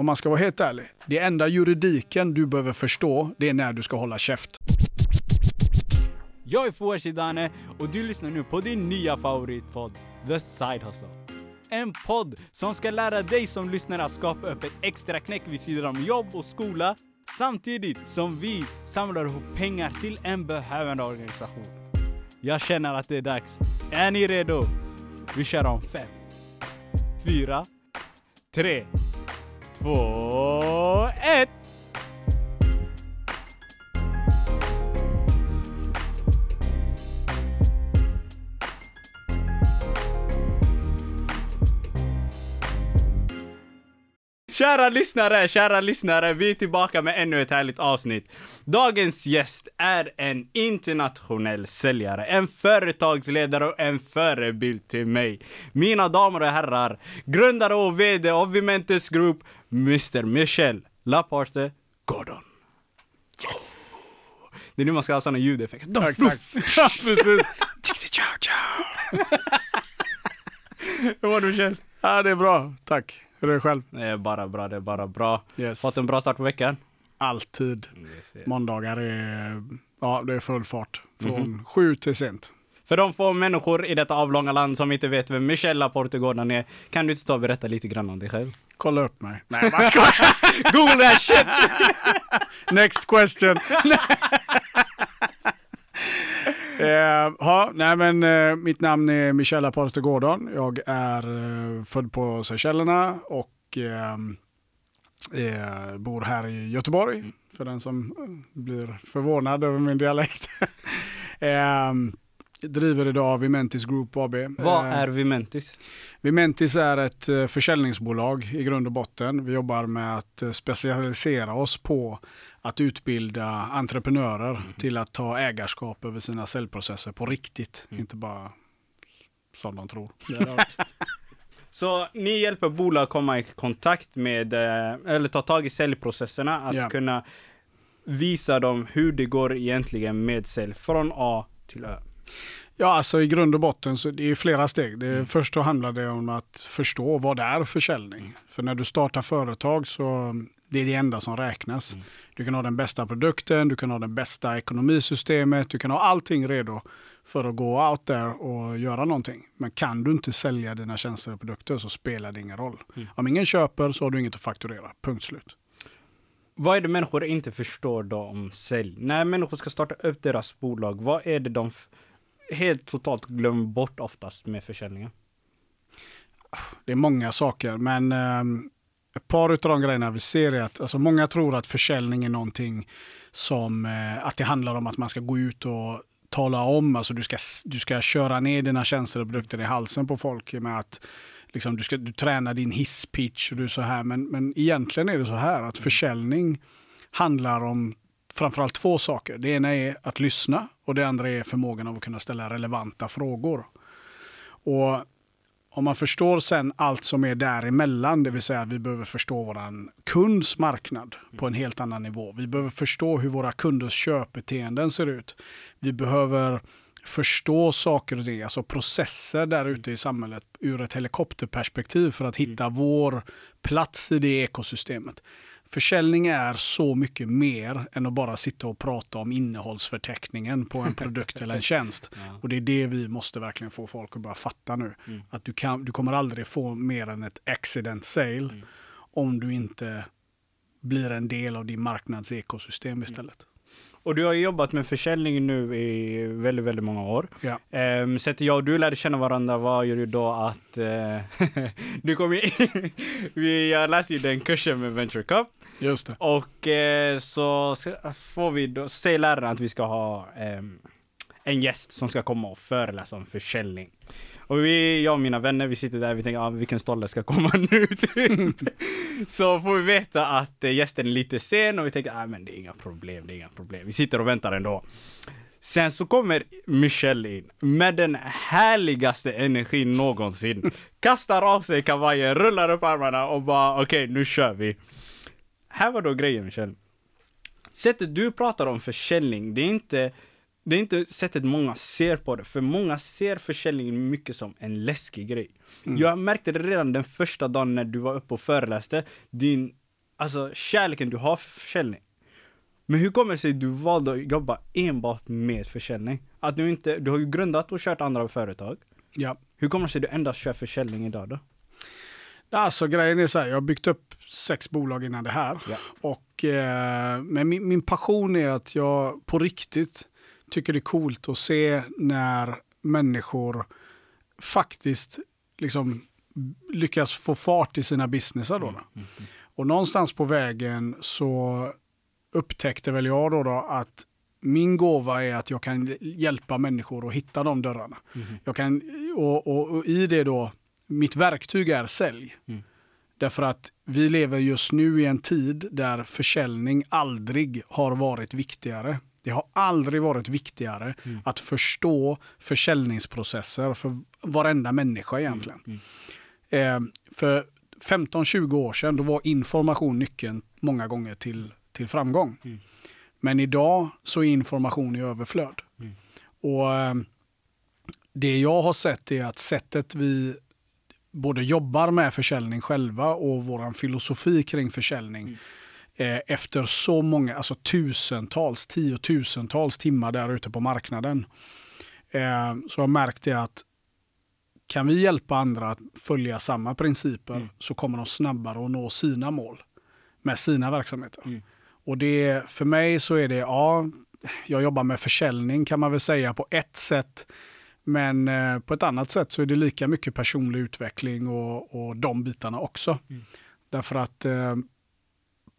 om man ska vara helt ärlig, det enda juridiken du behöver förstå, det är när du ska hålla käft. Jag är Fouad Shidane och du lyssnar nu på din nya favoritpodd, The Side Hustle. En podd som ska lära dig som lyssnar att skapa upp ett extra knäck vid sidan om jobb och skola samtidigt som vi samlar ihop pengar till en behövande organisation. Jag känner att det är dags. Är ni redo? Vi kör om fem, fyra, tre, två, ett! Kära lyssnare, kära lyssnare, vi är tillbaka med ännu ett härligt avsnitt. Dagens gäst är en internationell säljare, en företagsledare och en förebild till mig. Mina damer och herrar, grundare och VD av Vimentes Group, Mr. Michel Laporte Gordon. Yes! Det är nu man ska ha såna ljudeffekter. Exakt. Ja, precis. Hur mår du Michel? Ja, det är bra. Tack. Hur är det själv? Det är bara bra, det är bara bra. Yes. Fått en bra start på veckan? Alltid. Måndagar är, ja, det är full fart. Från Mhm. sju till sent. För de få människor i detta avlånga land som inte vet vem Michel Laporte Gordon är, kan du inte ta och berätta lite grann om dig själv? Kolla upp mig. Nej, vad ska Google that shit! Next question. Eh, ja, nej men eh, mitt namn är Michel Aporte Gordon. Jag är eh, född på Seychellerna och eh, eh, bor här i Göteborg. För den som eh, blir förvånad över min dialekt. Driver idag Vimentis Group AB. Vad Eh, är Vimentis? Vimentis är ett eh, försäljningsbolag i grund och botten. Vi jobbar med att eh, specialisera oss på att utbilda entreprenörer till att ta ägarskap över sina säljprocesser på riktigt, inte bara som de tror. Så ni hjälper bolag komma i kontakt med, eller ta tag i säljprocesserna, att Ja. kunna visa dem hur det går egentligen med sälj från A till Ö. Ja, alltså i grund och botten så det är flera steg. Det, Först då handlar det om att förstå vad det är försäljning. För när du startar företag så det är det enda som räknas. Du kan ha den bästa produkten, du kan ha det bästa ekonomisystemet, du kan ha allting redo för att gå out there och göra någonting. Men kan du inte sälja dina tjänster och produkter så spelar det ingen roll. Om ingen köper så har du inget att fakturera. Punkt slut. Vad är det människor inte förstår då om sälj? När människor ska starta upp deras bolag, vad är det de helt totalt glömmer bort oftast med försäljningen? Det är många saker, men ehm, ett par av de grejerna vi ser är att alltså, många tror att försäljning är någonting som eh, att det handlar om att man ska gå ut och tala om, alltså du ska, du ska köra ner dina tjänster och produkter i halsen på folk med att liksom, du, ska, du tränar din hisspitch och du är så här, men, men egentligen är det så här att försäljning handlar om framförallt två saker. Det ena är att lyssna och det andra är förmågan av att kunna ställa relevanta frågor. Och om man förstår sen allt som är däremellan, det vill säga att vi behöver förstå vår kunds marknad på en helt annan nivå. Vi behöver förstå hur våra kunders köpbeteenden ser ut. Vi behöver förstå saker och ting, alltså processer där ute i samhället ur ett helikopterperspektiv för att hitta vår plats i det ekosystemet. Försäljning är så mycket mer än att bara sitta och prata om innehållsförteckningen på en produkt eller en tjänst. Och det är det vi måste verkligen få folk att börja fatta nu. Att du, kan, du kommer aldrig få mer än ett accident sale om du inte blir en del av din marknads ekosystem istället. Och du har jobbat med försäljning nu i väldigt, väldigt många år. Ja. Um, så att jag och du lärde känna varandra var ju då att eh, du kom in, vi, jag läste ju den kursen med Venture Cup Just det. och eh, så ska, får vi då, säger läraren att vi ska ha eh, en gäst som ska komma och föreläsa om försäljning. Och vi, jag och mina vänner, vi sitter där, vi tänker, ah, vilken stolle ska komma nu? typ. så får vi veta att eh, gästen är lite sen och vi tänker, ah, men det är inga problem, det är inga problem. Vi sitter och väntar ändå. Sen så kommer Michelle in med den härligaste energin någonsin. Kastar av sig kavajen, rullar upp armarna och bara okej, nu kör vi. Här var då grejen Michelle. Sättet du pratar om försäljning, det är inte det är inte sättet många ser på det, för många ser försäljning mycket som en läskig grej. Jag märkte det redan den första dagen när du var uppe och föreläste. Din alltså kärleken du har för försäljning. Men hur kommer det sig att du valde att jobba enbart med försäljning? Att du inte, du har ju grundat och kört andra företag. Ja. Hur kommer det sig att du endast kör försäljning idag då? Alltså grejen är så här, jag har byggt upp sex bolag innan det här. Ja. Och, eh, men min, min passion är att jag på riktigt tycker det är coolt att se när människor faktiskt liksom lyckas få fart i sina businessar. Då, då. Och någonstans på vägen så upptäckte väl jag då, då att min gåva är att jag kan hjälpa människor att hitta de dörrarna. Jag kan, och, och, och i det då, mitt verktyg är sälj. Mm. Därför att vi lever just nu i en tid där försäljning aldrig har varit viktigare. Det har aldrig varit viktigare Mm. att förstå försäljningsprocesser för varenda människa egentligen. Mm. Eh, för 15-20 år sedan då var information nyckeln många gånger till, till framgång. Mm. Men idag så är information i överflöd. Mm. Och eh, det jag har sett är att sättet vi både jobbar med försäljning själva och vår filosofi kring försäljning Mm. eh, efter så många, alltså tusentals, tiotusentals timmar där ute på marknaden. Eh, så har jag märkt det att kan vi hjälpa andra att följa samma principer Mm. så kommer de snabbare att nå sina mål med sina verksamheter. Mm. Och det, för mig så är det, ja, jag jobbar med försäljning kan man väl säga på ett sätt. Men eh, på ett annat sätt så är det lika mycket personlig utveckling och, och de bitarna också. Mm. Därför att eh,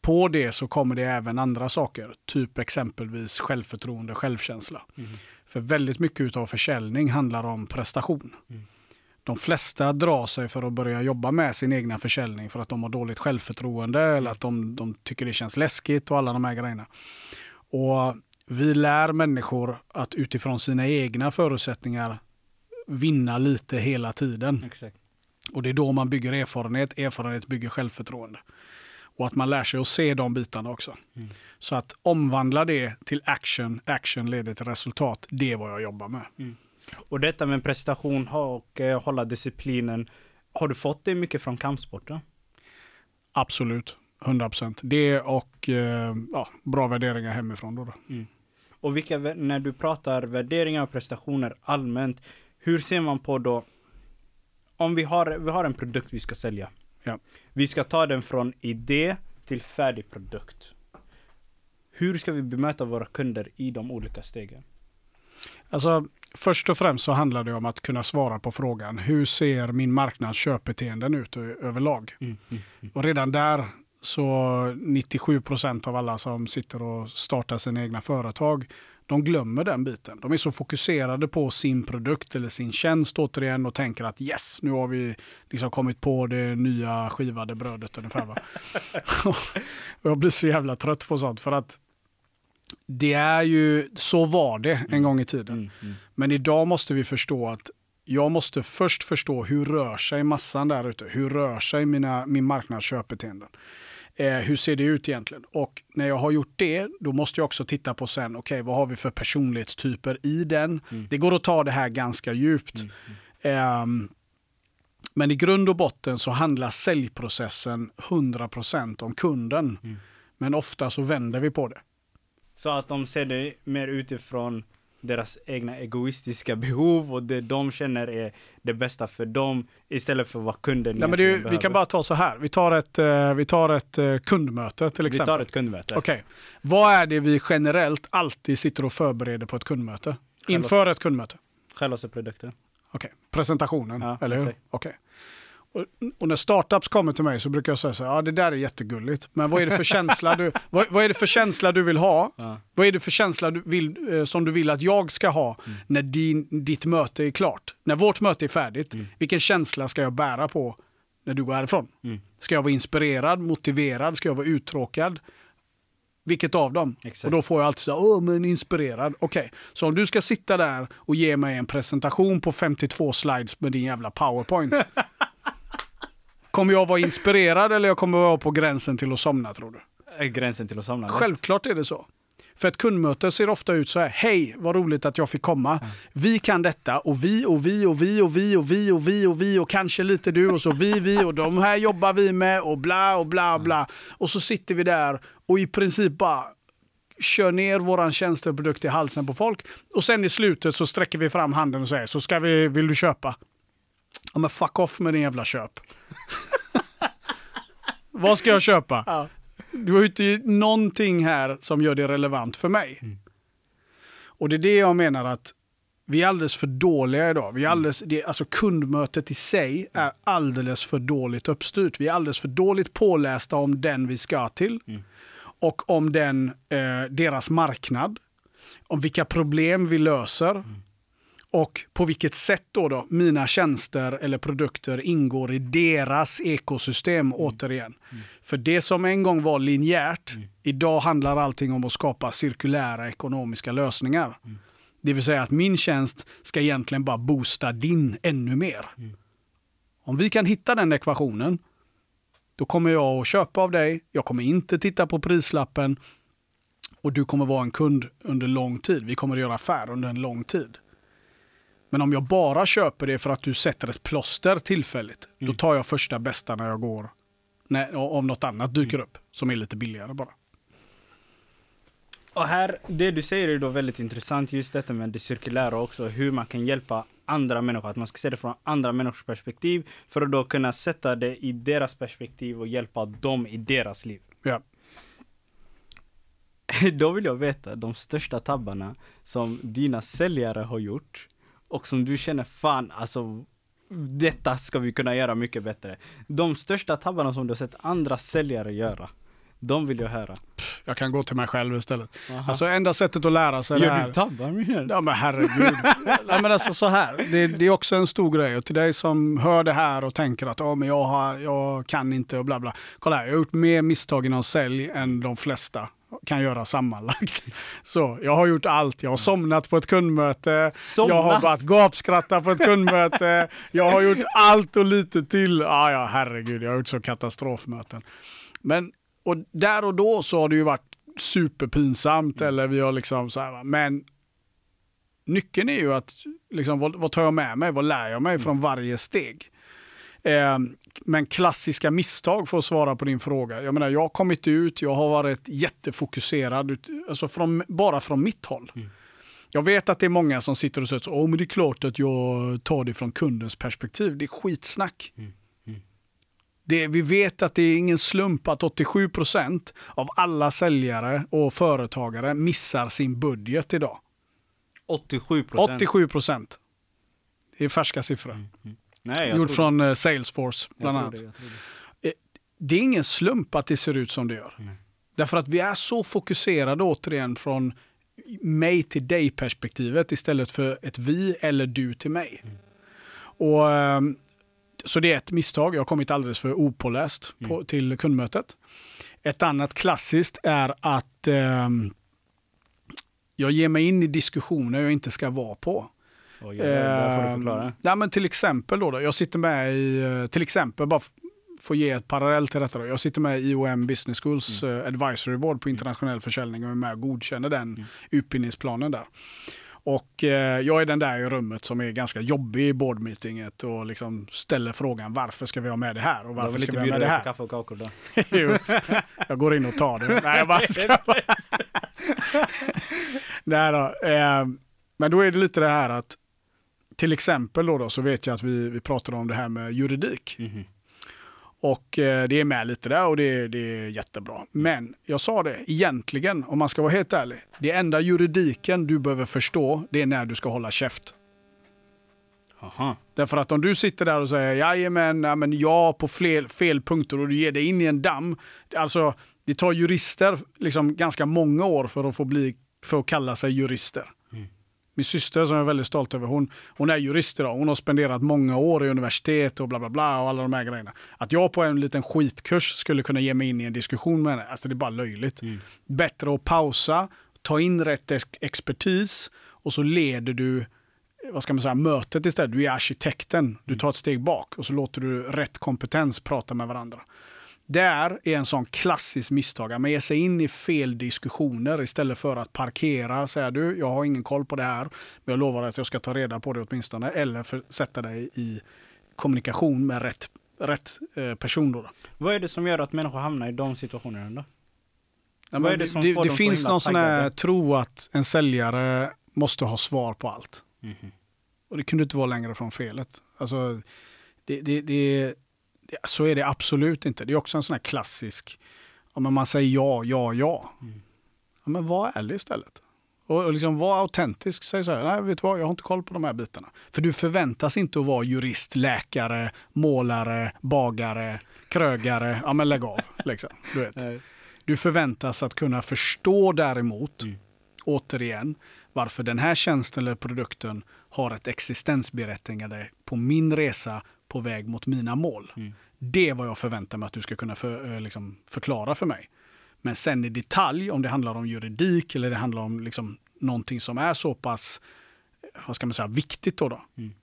på det så kommer det även andra saker, typ exempelvis självförtroende, självkänsla. Mm. För väldigt mycket av försäljning handlar om prestation. Mm. De flesta drar sig för att börja jobba med sin egna försäljning för att de har dåligt självförtroende eller att de, de tycker det känns läskigt och alla de här grejerna. Och vi lär människor att utifrån sina egna förutsättningar vinna lite hela tiden. Exakt. Och det är då man bygger erfarenhet. Erfarenhet bygger självförtroende. Och att man lär sig att se de bitarna också. Mm. Så att omvandla det till action, action leder till resultat. Det är vad jag jobbar med. Och detta med prestation och eh, hålla disciplinen. Har du fått det mycket från kampsporten? Absolut, 100 procent. Det och eh, ja, bra värderingar hemifrån. Då, då. Och vilka, när du pratar värderingar och prestationer allmänt, hur ser man på då, om vi har, vi har en produkt vi ska sälja. Ja. Vi ska ta den från idé till färdig produkt. Hur ska vi bemöta våra kunder i de olika stegen? Alltså, först och främst så handlar det om att kunna svara på frågan hur ser min marknads köpbeteenden ut överlag? Och redan där så 97 procent av alla som sitter och startar sina egna företag, de glömmer den biten. De är så fokuserade på sin produkt eller sin tjänst återigen och tänker att yes, nu har vi liksom kommit på det nya skivade brödet ungefär. Va? jag blir så jävla trött på sånt för att det är ju, så var det en gång i tiden. Mm, mm. Men idag måste vi förstå att jag måste först förstå hur rör sig massan där ute. Hur rör sig mina, min marknads köpbeteenden? Eh, hur ser det ut egentligen? Och när jag har gjort det, då måste jag också titta på sen, okej, vad har vi för personlighetstyper i den? Mm. Det går att ta det här ganska djupt. Ehm, men i grund och botten så handlar säljprocessen 100% om kunden. Mm. Men ofta så vänder vi på det. Så att de ser det mer utifrån deras egna egoistiska behov och det de känner är det bästa för dem istället för vad kunden Nej, men det, egentligen vi kan behöver. bara ta så här. Vi tar ett, eh, vi tar ett eh, kundmöte till Vi exempel. tar ett kundmöte. Okej. Vad är det vi generellt alltid sitter och förbereder på ett kundmöte? Inför ett kundmöte? Självkostnadsprodukter. Okej. Presentationen, Ja, eller hur? Okej. Och, och när startups kommer till mig så brukar jag säga så här, ja det där är jättegulligt, men vad är det för känsla du, vad, vad är det för känsla du vill ha? Ja. Vad är det för känsla du vill, eh, som du vill att jag ska ha Mm. när din, ditt möte är klart? När vårt möte är färdigt, Mm. vilken känsla ska jag bära på när du går härifrån? Mm. Ska jag vara inspirerad, motiverad, ska jag vara uttråkad? Vilket av dem? Exakt. Och då får jag alltid säga, åh men inspirerad. Okej, så om du ska sitta där och ge mig en presentation på 52 slides med din jävla powerpoint. kommer jag vara inspirerad eller jag kommer vara på gränsen till att somna tror du? Är Gränsen till att somna. Självklart är det så. För ett kundmöte ser ofta ut så här. Hej, vad roligt att jag fick komma. Vi kan detta och vi och vi och vi och vi och vi och vi och vi och kanske lite du och så vi, vi och de här jobbar vi med och bla och bla bla. Och så sitter vi där och i princip bara kör ner våran tjänsteprodukt i halsen på folk. Och sen i slutet så sträcker vi fram handen och säger så ska vi, vill du köpa? Ja men fuck off med din jävla köp. Vad ska jag köpa? Ja. Du har ju inte någonting här som gör det relevant för mig. Och det är det jag menar att vi är alldeles för dåliga idag. Vi är alldeles, det, alltså kundmötet i sig är alldeles för dåligt uppstyrt. Vi är alldeles för dåligt pålästa om den vi ska till. Och om den, eh, deras marknad. Om vilka problem vi löser. Och på vilket sätt då, då mina tjänster eller produkter ingår i deras ekosystem återigen. För det som en gång var linjärt, idag handlar allting om att skapa cirkulära ekonomiska lösningar. Det vill säga att min tjänst ska egentligen bara boosta din ännu mer. Om vi kan hitta den ekvationen, då kommer jag att köpa av dig. Jag kommer inte titta på prislappen och du kommer vara en kund under lång tid. Vi kommer att göra affär under en lång tid. Men om jag bara köper det för att du sätter ett plåster tillfälligt, då tar jag första bästa när jag går, när, om något annat dyker upp som är lite billigare bara. Och här, det du säger är då väldigt intressant, just detta med det cirkulära också, hur man kan hjälpa andra människor, att man ska se det från andra människors perspektiv, för att då kunna sätta det i deras perspektiv och hjälpa dem i deras liv. Ja. Då vill jag veta de största tabbarna som dina säljare har gjort och som du känner fan alltså detta ska vi kunna göra mycket bättre. De största tabbarna som du har sett andra säljare göra, de vill jag höra. Jag kan gå till mig själv istället. Aha. Alltså enda sättet att lära sig det Gör här. du tabbar du? Ja men herregud. Nej, men alltså så här, det, det är också en stor grej. Och till dig som hör det här och tänker att oh, men jag, har, jag kan inte och bla bla. Kolla här, jag har gjort mer misstag inom sälj än de flesta kan göra sammanlagt. Så jag har gjort allt. Jag har somnat på ett kundmöte. Somna? Jag har börjat gapskratta på ett kundmöte. Jag har gjort allt och lite till. Ah, ja, herregud, jag har gjort så katastrofmöten. Men och där och då så har det ju varit superpinsamt eller vi har liksom så här, men nyckeln är ju att liksom, vad, vad tar jag med mig? Vad lär jag mig från varje steg? Eh, men klassiska misstag för att svara på din fråga. Jag menar, jag har kommit ut, jag har varit jättefokuserad, alltså från, bara från mitt håll. Jag vet att det är många som sitter och säger så, åh men det är klart att jag tar det från kundens perspektiv. Det är skitsnack. Det, vi vet att det är ingen slump att 87 procent av alla säljare och företagare missar sin budget idag. 87 procent. 87 procent. Det är färska siffror. Nej, tror från eh, Salesforce det. bland annat. det, jag tror det. Det är ingen slump att det ser ut som det gör. Nej. Därför att vi är så fokuserade återigen från mig till dig perspektivet istället för ett vi eller du till mig. Och, ehm, så det är ett misstag. Jag har kommit alldeles för opåläst på, till kundmötet. Ett annat klassiskt är att ehm, jag ger mig in i diskussioner jag inte ska vara på. Oj, ja, där får du Ehm, förklara. Ja, men till exempel då, då, jag sitter med i, eh, till exempel, bara f- få ge ett parallell till detta. Då. Jag sitter med i IOM Business Schools Mm. eh, Advisory Board på internationell försäljning och är med och godkänner den utbildningsplanen där. Och eh, jag är den där i rummet som är ganska jobbig i boardmeetinget och liksom ställer frågan varför ska vi ha med det här och varför ska vi ha med det här? kaffe och kakor då. Jo, jag går in och tar det. Nej, jag bara ska Nej då. Eh, men då är det lite det här att till exempel då, då så vet jag att vi, vi pratade om det här med juridik. Mhm. Och eh, det är med lite där och det, det är jättebra. Men jag sa det, egentligen, om man ska vara helt ärlig, det enda juridiken du behöver förstå, det är när du ska hålla käft. Aha. Därför att om du sitter där och säger jajamän, ja, men ja på fel, fel punkter och du ger dig in i en damm. Alltså, det tar jurister liksom ganska många år för att få bli, för att kalla sig jurister. Min syster som jag är väldigt stolt över, hon, hon är jurist idag. Hon har spenderat många år i universitet och bla bla bla och alla de här grejerna. Att jag på en liten skitkurs skulle kunna ge mig in i en diskussion med henne, alltså det är bara löjligt. Bättre att pausa, ta in rätt ex- expertis och så leder du vad ska man säga, mötet istället. Du är arkitekten. Du tar ett steg bak och så låter du rätt kompetens prata med varandra. Där är en sån klassisk misstag. Man ger sig in i fel diskussioner istället för att parkera. Säga du, jag har ingen koll på det här, men jag lovar att jag ska ta reda på det åtminstone. Eller för, sätta dig i kommunikation med rätt, rätt eh, person. Då. Vad är det som gör att människor hamnar i de situationerna då? Ja, är det det det, det finns någon sån här tro att en säljare måste ha svar på allt. Mhm. Och det kunde inte vara längre från felet. Alltså, det, det, det, så är det absolut inte. Det är också en sån här klassisk, ja, men man säger ja, ja, ja. Mm. ja men var ärlig istället. Och, och liksom var autentisk. Säg så här, nej vet du vad, jag har inte koll på de här bitarna. För du förväntas inte att vara jurist, läkare, målare, bagare, krögare. Ja men lägg av. Liksom, du vet. Du förväntas att kunna förstå däremot, Mm. återigen, varför den här tjänsten eller produkten har ett existensberättigande på min resa på väg mot mina mål. Mm. Det är vad jag förväntar mig att du ska kunna för, eh, liksom, förklara för mig. Men sen i detalj, om det handlar om juridik eller det handlar om liksom, någonting som är så pass eh, vad ska man säga, viktigt då, då. Mm.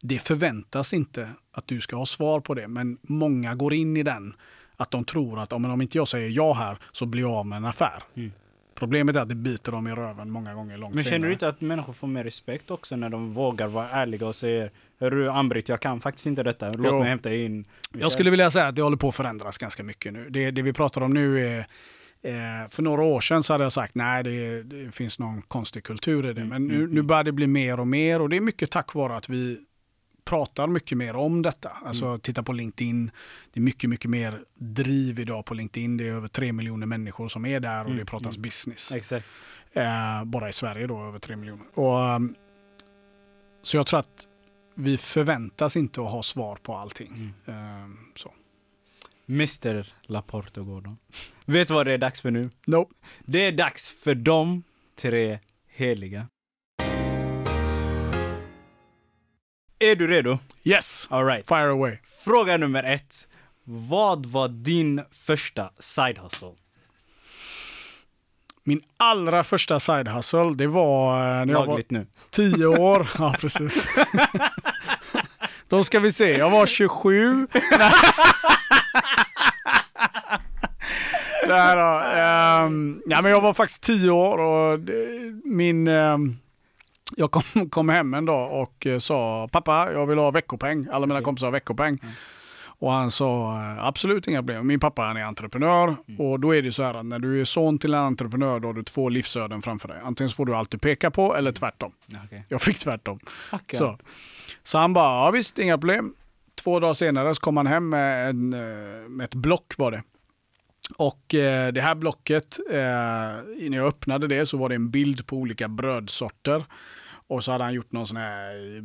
Det förväntas inte att du ska ha svar på det, men många går in i den att de tror att om inte jag säger ja här så blir jag av med en affär. Mm. Problemet är att det biter dem i röven många gånger långt Men känner senare. du inte att människor får mer respekt också när de vågar vara ärliga och säger Hörru Ambrit, jag kan faktiskt inte detta. Låt Jo. mig hämta in. Jag skulle vilja säga att det håller på att förändras ganska mycket nu. Det, det vi pratar om nu är eh, för några år sedan så hade jag sagt nej, det, det finns någon konstig kultur i det. Mm, Men nu, mm, nu börjar det bli mer och mer och det är mycket tack vare att vi pratar mycket mer om detta. Alltså Mm. titta på LinkedIn. Det är mycket, mycket mer driv idag på LinkedIn. Det är över tre miljoner människor som är där och Mm, det pratas mm. business. Exakt. Eh, bara i Sverige då, över tre miljoner. Och, um, så jag tror att vi förväntas inte att ha svar på allting. Um, så. Mr Laporte Gordon. Vet du vad det är dags för nu? Nope. Det är dags för de tre heliga. Är du redo? Yes, Alright. fire away. Fråga nummer ett. Vad var din första side hustle? Min allra första side hustle, det var eh, när jag var nu. tio år. Ja, precis. Då ska vi se, jag var 27. Nej då. ehm, ja, men jag var faktiskt tio år och det, min... ehm, jag kom, kom hem en dag och eh, sa pappa, jag vill ha veckopeng. Alla mina Okej. kompisar har veckopeng. Mm. Och han sa eh, absolut inga problem. Min pappa han är entreprenör Mm. och då är det så här att när du är son till en entreprenör då har du två livsöden framför dig. Antingen så får du allt du pekar på eller tvärtom. Okay. Jag fick tvärtom. Så. så han bara, ja visst, inga problem. Två dagar senare så kom han hem med, en, eh, med ett block var det. Och eh, det här blocket, eh, när jag öppnade det så var det en bild på olika brödsorter. Och så hade han gjort någon sån här,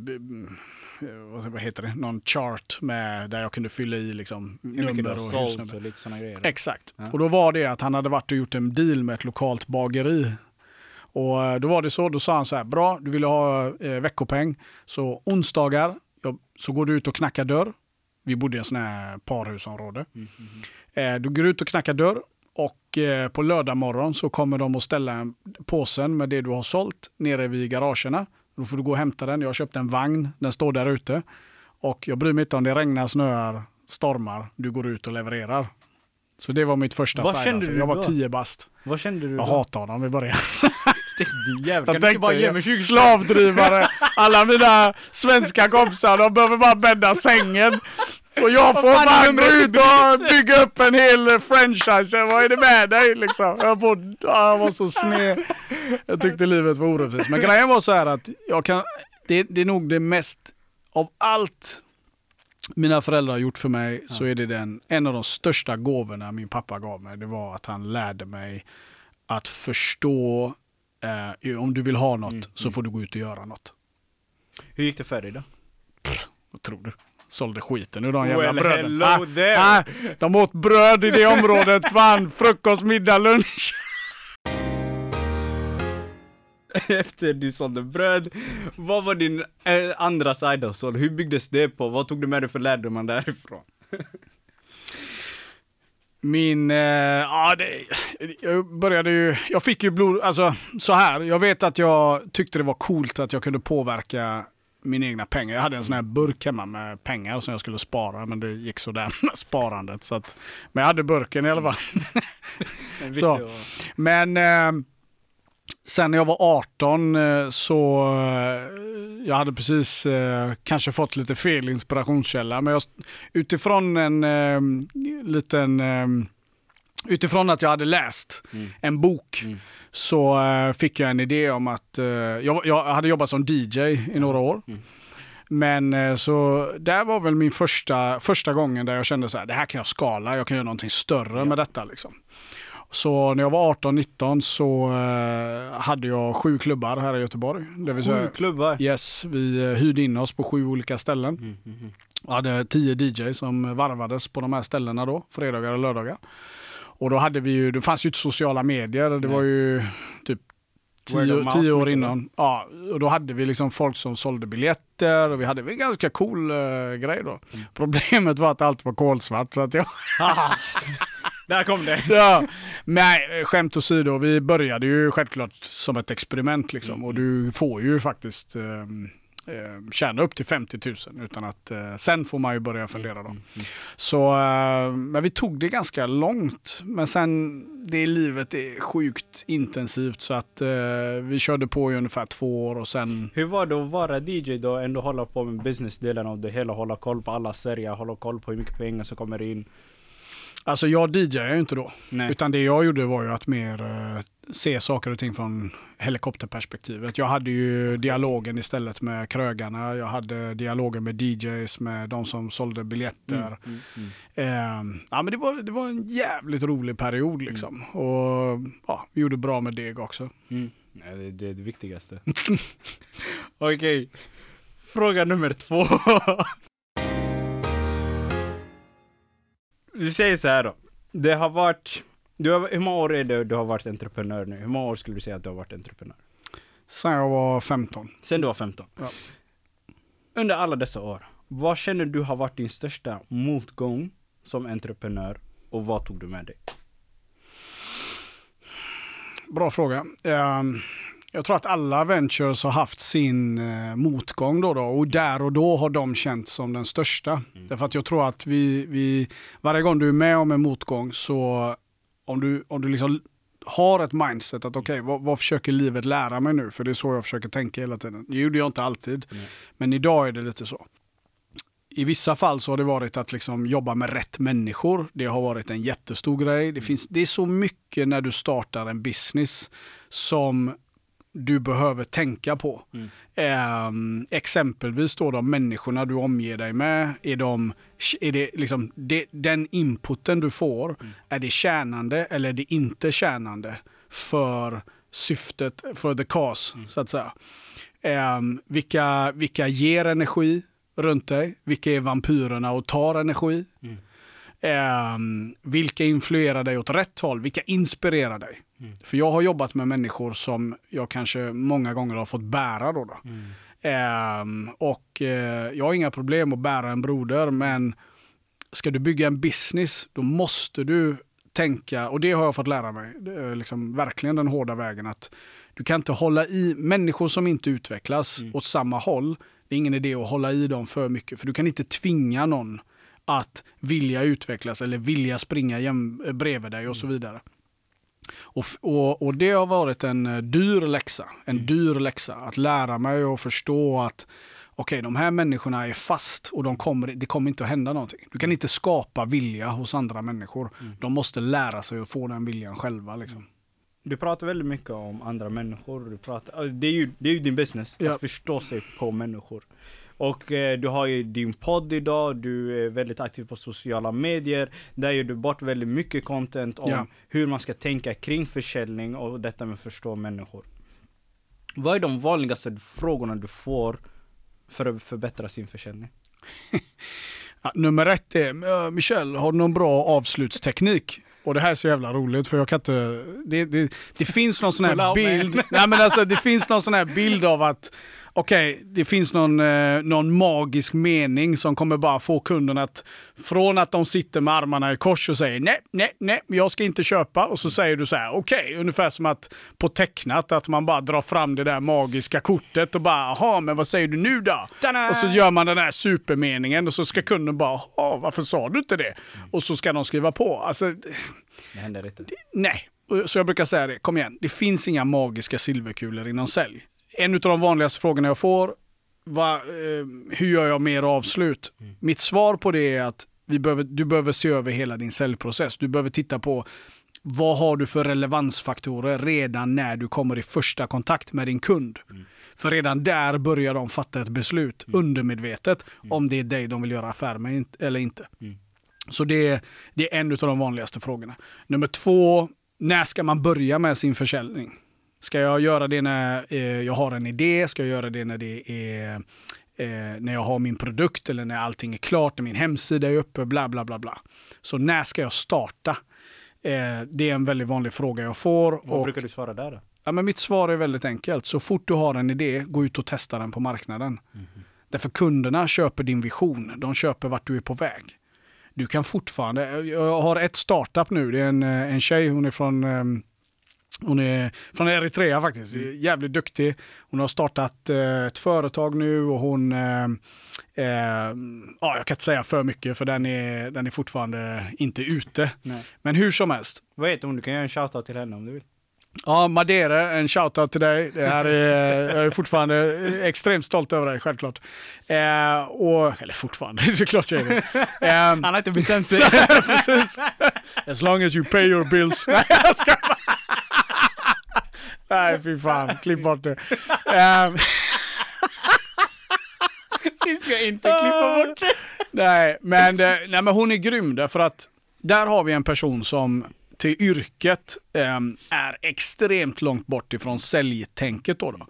eh, vad heter det, någon chart med, där jag kunde fylla i liksom nummer och husnummer. och lite grejer. Exakt. Ja. Och då var det att han hade varit och gjort en deal med ett lokalt bageri. Och eh, då var det så, då sa han så här, bra, du vill ha eh, veckopeng. Så onsdagar så går du ut och knackar dörr. Vi bodde i en sån här parhusområde. Mm, mm, mm. Eh, du går ut och knackar dörr och eh, på lördag morgon så kommer de att ställa en påsen med det du har sålt nere vid garagerna. Då får du gå och hämta den. Jag har köpt en vagn, den står där ute. Och jag bryr mig inte om det regnar, snöar, stormar. Du går ut och levererar. Så det var mitt första Vad kände hustle. du Jag var då? tio bast. Vad kände du Jag då? hatar honom i början. Jävel, Jag kan du inte bara ge tänkte, mig 20 slavdrivare, alla mina svenska kompisar, de behöver bara bädda sängen. Och jag får fan gå ut och bygga upp en hel franchise. Vad är det med dig liksom? Jag, får, ah, jag var så sned. Jag tyckte livet var orättvist. Men grejen var så här att jag kan, det, det är nog det mest, av allt mina föräldrar har gjort för mig så är det den, en av de största gåvorna min pappa gav mig. Det var att han lärde mig att förstå eh, om du vill ha något Mm, så får du gå ut och göra något. Hur gick det för dig då? Vad tror du? Sålde skiten ur de jävla Well, bröden. Ah, ah, de åt bröd i det området, vann frukost, middag, lunch. Efter du sålde bröd, vad var din eh, andra side hustle? Hur byggdes det på? Vad tog du med dig för lärdomar därifrån? Min, eh, ja det, jag började ju, jag fick ju blod, alltså så här, jag vet att jag tyckte det var coolt att jag kunde påverka mina egna pengar. Jag hade en sån här burk hemma med pengar som jag skulle spara, men det gick sådär med sparandet. Så att, men jag hade burken i alla fall. En Så. Men eh, sen när jag var 18 eh, så eh, jag hade precis eh, kanske fått lite fel inspirationskälla. Men jag, utifrån en eh, liten eh, Utifrån att jag hade läst Mm. en bok Mm. så eh, fick jag en idé om att eh, jag, jag hade jobbat som DJ i några år. Mm. Men eh, så där var väl min första, första gången där jag kände så här, det här kan jag skala, jag kan göra någonting större Ja. med detta. Liksom. Så när jag var 18-19 så hade jag sju klubbar här i Göteborg. Det Sju klubbar. yes, vi hyrde in oss på sju olika ställen. Mm, mm, mm. Jag hade tio DJ som varvades på de här ställena då, fredagar och lördagar. Och då hade vi ju, det fanns ju inte sociala medier, det var ju typ tio, tio år innan. Ja, och då hade vi liksom folk som sålde biljetter och vi hade en ganska cool eh, grej då. Mm. Problemet var att allt var kolsvart. Så att jag. Där kom det. ja. Nej, skämt åsido, vi började ju självklart som ett experiment liksom. Mm. Och du får ju faktiskt eh, eh, tjäna upp till 50 000 utan att eh, sen får man ju börja fundera då. Mm, mm. Så, eh, men vi tog det ganska långt. Men sen, det livet är sjukt intensivt så att eh, vi körde på i ungefär två år och sen Hur var det att vara DJ då, ändå hålla på med businessdelen av det hela, hålla koll på alla serier, hålla koll på hur mycket pengar som kommer in? Alltså jag DJade ju inte då. Nej. Utan det jag gjorde var ju att mer eh, se saker och ting från helikopterperspektivet. Jag hade ju dialogen istället med krögarna. Jag hade dialogen med DJs, med de som sålde biljetter. Mm, mm, Eh, ja, men det, var, det var en jävligt rolig period liksom. Och ja, vi gjorde bra med deg också. mm. Nej, det, det är det viktigaste. Okej. Fråga nummer två. Vi säger så här då. Det har varit, du har, hur många år är det du har varit entreprenör nu? Hur många år skulle du säga att du har varit entreprenör? Sen jag var 15. Sen du var 15? Ja. Under alla dessa år, vad känner du har varit din största motgång som entreprenör och vad tog du med dig? Bra fråga. Eh, jag tror att alla ventures har haft sin eh, motgång då, då och där och då har de känts som den största. Därför att jag tror att vi, vi, varje gång du är med om en motgång så om du, om du liksom har ett mindset att okej, vad, vad försöker livet lära mig nu? För det är så jag försöker tänka hela tiden. Det gjorde jag inte alltid, Nej. men idag är det lite så. I vissa fall så har det varit att liksom jobba med rätt människor. Det har varit en jättestor grej. Det, finns, det är så mycket när du startar en business som du behöver tänka på. Mm. Ehm, exempelvis då de människorna du omger dig med. Är, de, är det liksom det, den inputen du får, är det tjänande eller är det inte tjänande för syftet, för the cause, så att säga. Ehm, vilka, vilka ger energi runt dig? Vilka är vampyrerna och tar energi? Ehm, vilka influerar dig åt rätt håll? Vilka inspirerar dig? Mm. För jag har jobbat med människor som jag kanske många gånger har fått bära. Då, då. Mm. Ehm, och eh, jag har inga problem att bära en broder, men ska du bygga en business, då måste du tänka, och det har jag fått lära mig, är liksom verkligen den hårda vägen, att du kan inte hålla i människor som inte utvecklas Mm. åt samma håll. Det är ingen idé att hålla i dem för mycket, för du kan inte tvinga någon att vilja utvecklas eller vilja springa jäm, bredvid dig och så vidare. Och, och, och det har varit en eh, dyr läxa. En Mm. dyr läxa. Att lära mig och förstå att okej, de här människorna är fast och de kommer, det kommer inte att hända någonting. Du kan inte skapa vilja hos andra människor. Mm. De måste lära sig att få den viljan själva. Liksom. Du pratar väldigt mycket om andra människor. Du pratar, det, är ju, det är ju din business, Ja. att förstå sig på människor. Och eh, du har ju din podd idag, du är väldigt aktiv på sociala medier. Där gör du bort väldigt mycket content om Ja. hur man ska tänka kring försäljning och detta med att förstå människor. Vad är de vanligaste frågorna du får för att förbättra sin försäljning? Ja, nummer ett är, "Äh, Michel, har du någon bra avslutsteknik? Och det här är så jävla roligt för jag kan inte, det, det, det finns någon sån här bild, nej men alltså det finns någon sån här bild av att okej, det finns någon, eh, någon magisk mening som kommer bara få kunden att från att de sitter med armarna i kors och säger nej, nej, nej, jag ska inte köpa och så säger du så här, okej, ungefär som att på tecknat att man bara drar fram det där magiska kortet och bara, jaha, men vad säger du nu då? Ta-da! Och så gör man den här supermeningen och så ska kunden bara, jaha, varför sa du inte det? Och så ska de skriva på. Alltså, Det händer inte. Nej, så jag brukar säga det, kom igen, det finns inga magiska silverkulor inom sälj. En av de vanligaste frågorna jag får, va, eh, hur gör jag mer avslut? Mitt svar på det är att vi behöver, du behöver se över hela din säljprocess. Du behöver titta på vad har du för relevansfaktorer redan när du kommer i första kontakt med din kund. För redan där börjar de fatta ett beslut undermedvetet om det är dig de vill göra affär med eller inte. Så det, det är en av de vanligaste frågorna. Nummer två, när ska man börja med sin försäljning? Ska jag göra det när eh, jag har en idé? Ska jag göra det när det är eh, när jag har min produkt eller när allting är klart, när min hemsida är uppe, bla bla bla bla. Så när ska jag starta? Eh, det är en väldigt vanlig fråga jag får. Vad och- brukar du svara där då? Ja, men mitt svar är väldigt enkelt. Så fort du har en idé, gå ut och testa den på marknaden. Därför kunderna köper din vision. De köper vart du är på väg. Du kan fortfarande, jag har ett startup nu. Det är en, eh, en tjej, hon är från ehm, hon är från Eritrea faktiskt, jävligt duktig. Hon har startat eh, ett företag nu och hon, eh, eh, ja jag kan inte säga för mycket för den är, den är fortfarande inte ute. Nej. Men hur som helst, Vad heter hon? Du kan göra en shoutout till henne om du vill. Ja, Madere, en shoutout till dig. Det här är, jag är fortfarande extremt stolt över dig, självklart. Eh, och, eller fortfarande, det är klart jag är det. Eh, Han har inte bestämt sig. precis. As long as you pay your bills. Nej, jag ska Nej, fy fan. Klipp bort det. Eh, Vi ska inte klippa bort det. nej, men, nej, men hon är grym därför att där har vi en person som till yrket eh, är extremt långt bort ifrån säljtänket. Då, då.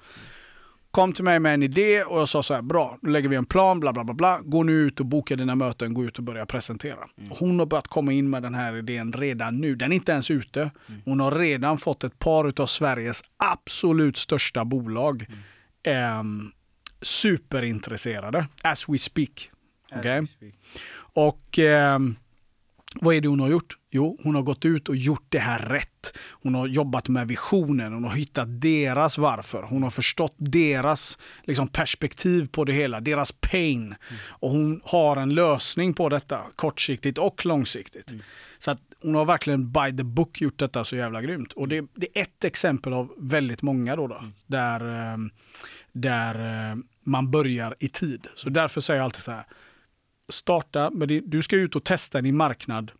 Kom till mig med en idé och jag sa så här, bra, nu lägger vi en plan, bla bla bla, bla. gå nu ut och boka dina möten, gå ut och börja presentera. Hon har börjat komma in med den här idén redan nu, den är inte ens ute. Hon har redan fått ett par av Sveriges absolut största bolag ehm, superintresserade, as we speak. Okej? Och ehm, vad är det hon har gjort? Jo, hon har gått ut och gjort det här rätt. Hon har jobbat med visionen, hon har hittat deras varför. Hon har förstått deras liksom, perspektiv på det hela, deras pain. Och hon har en lösning på detta, kortsiktigt och långsiktigt. Så att hon har verkligen by the book gjort detta så jävla grymt. Och det, det är ett exempel av väldigt många då, då där, ehm, där eh, man börjar i tid. Så därför säger jag alltid så här, starta, men det, du ska ut och testa din marknad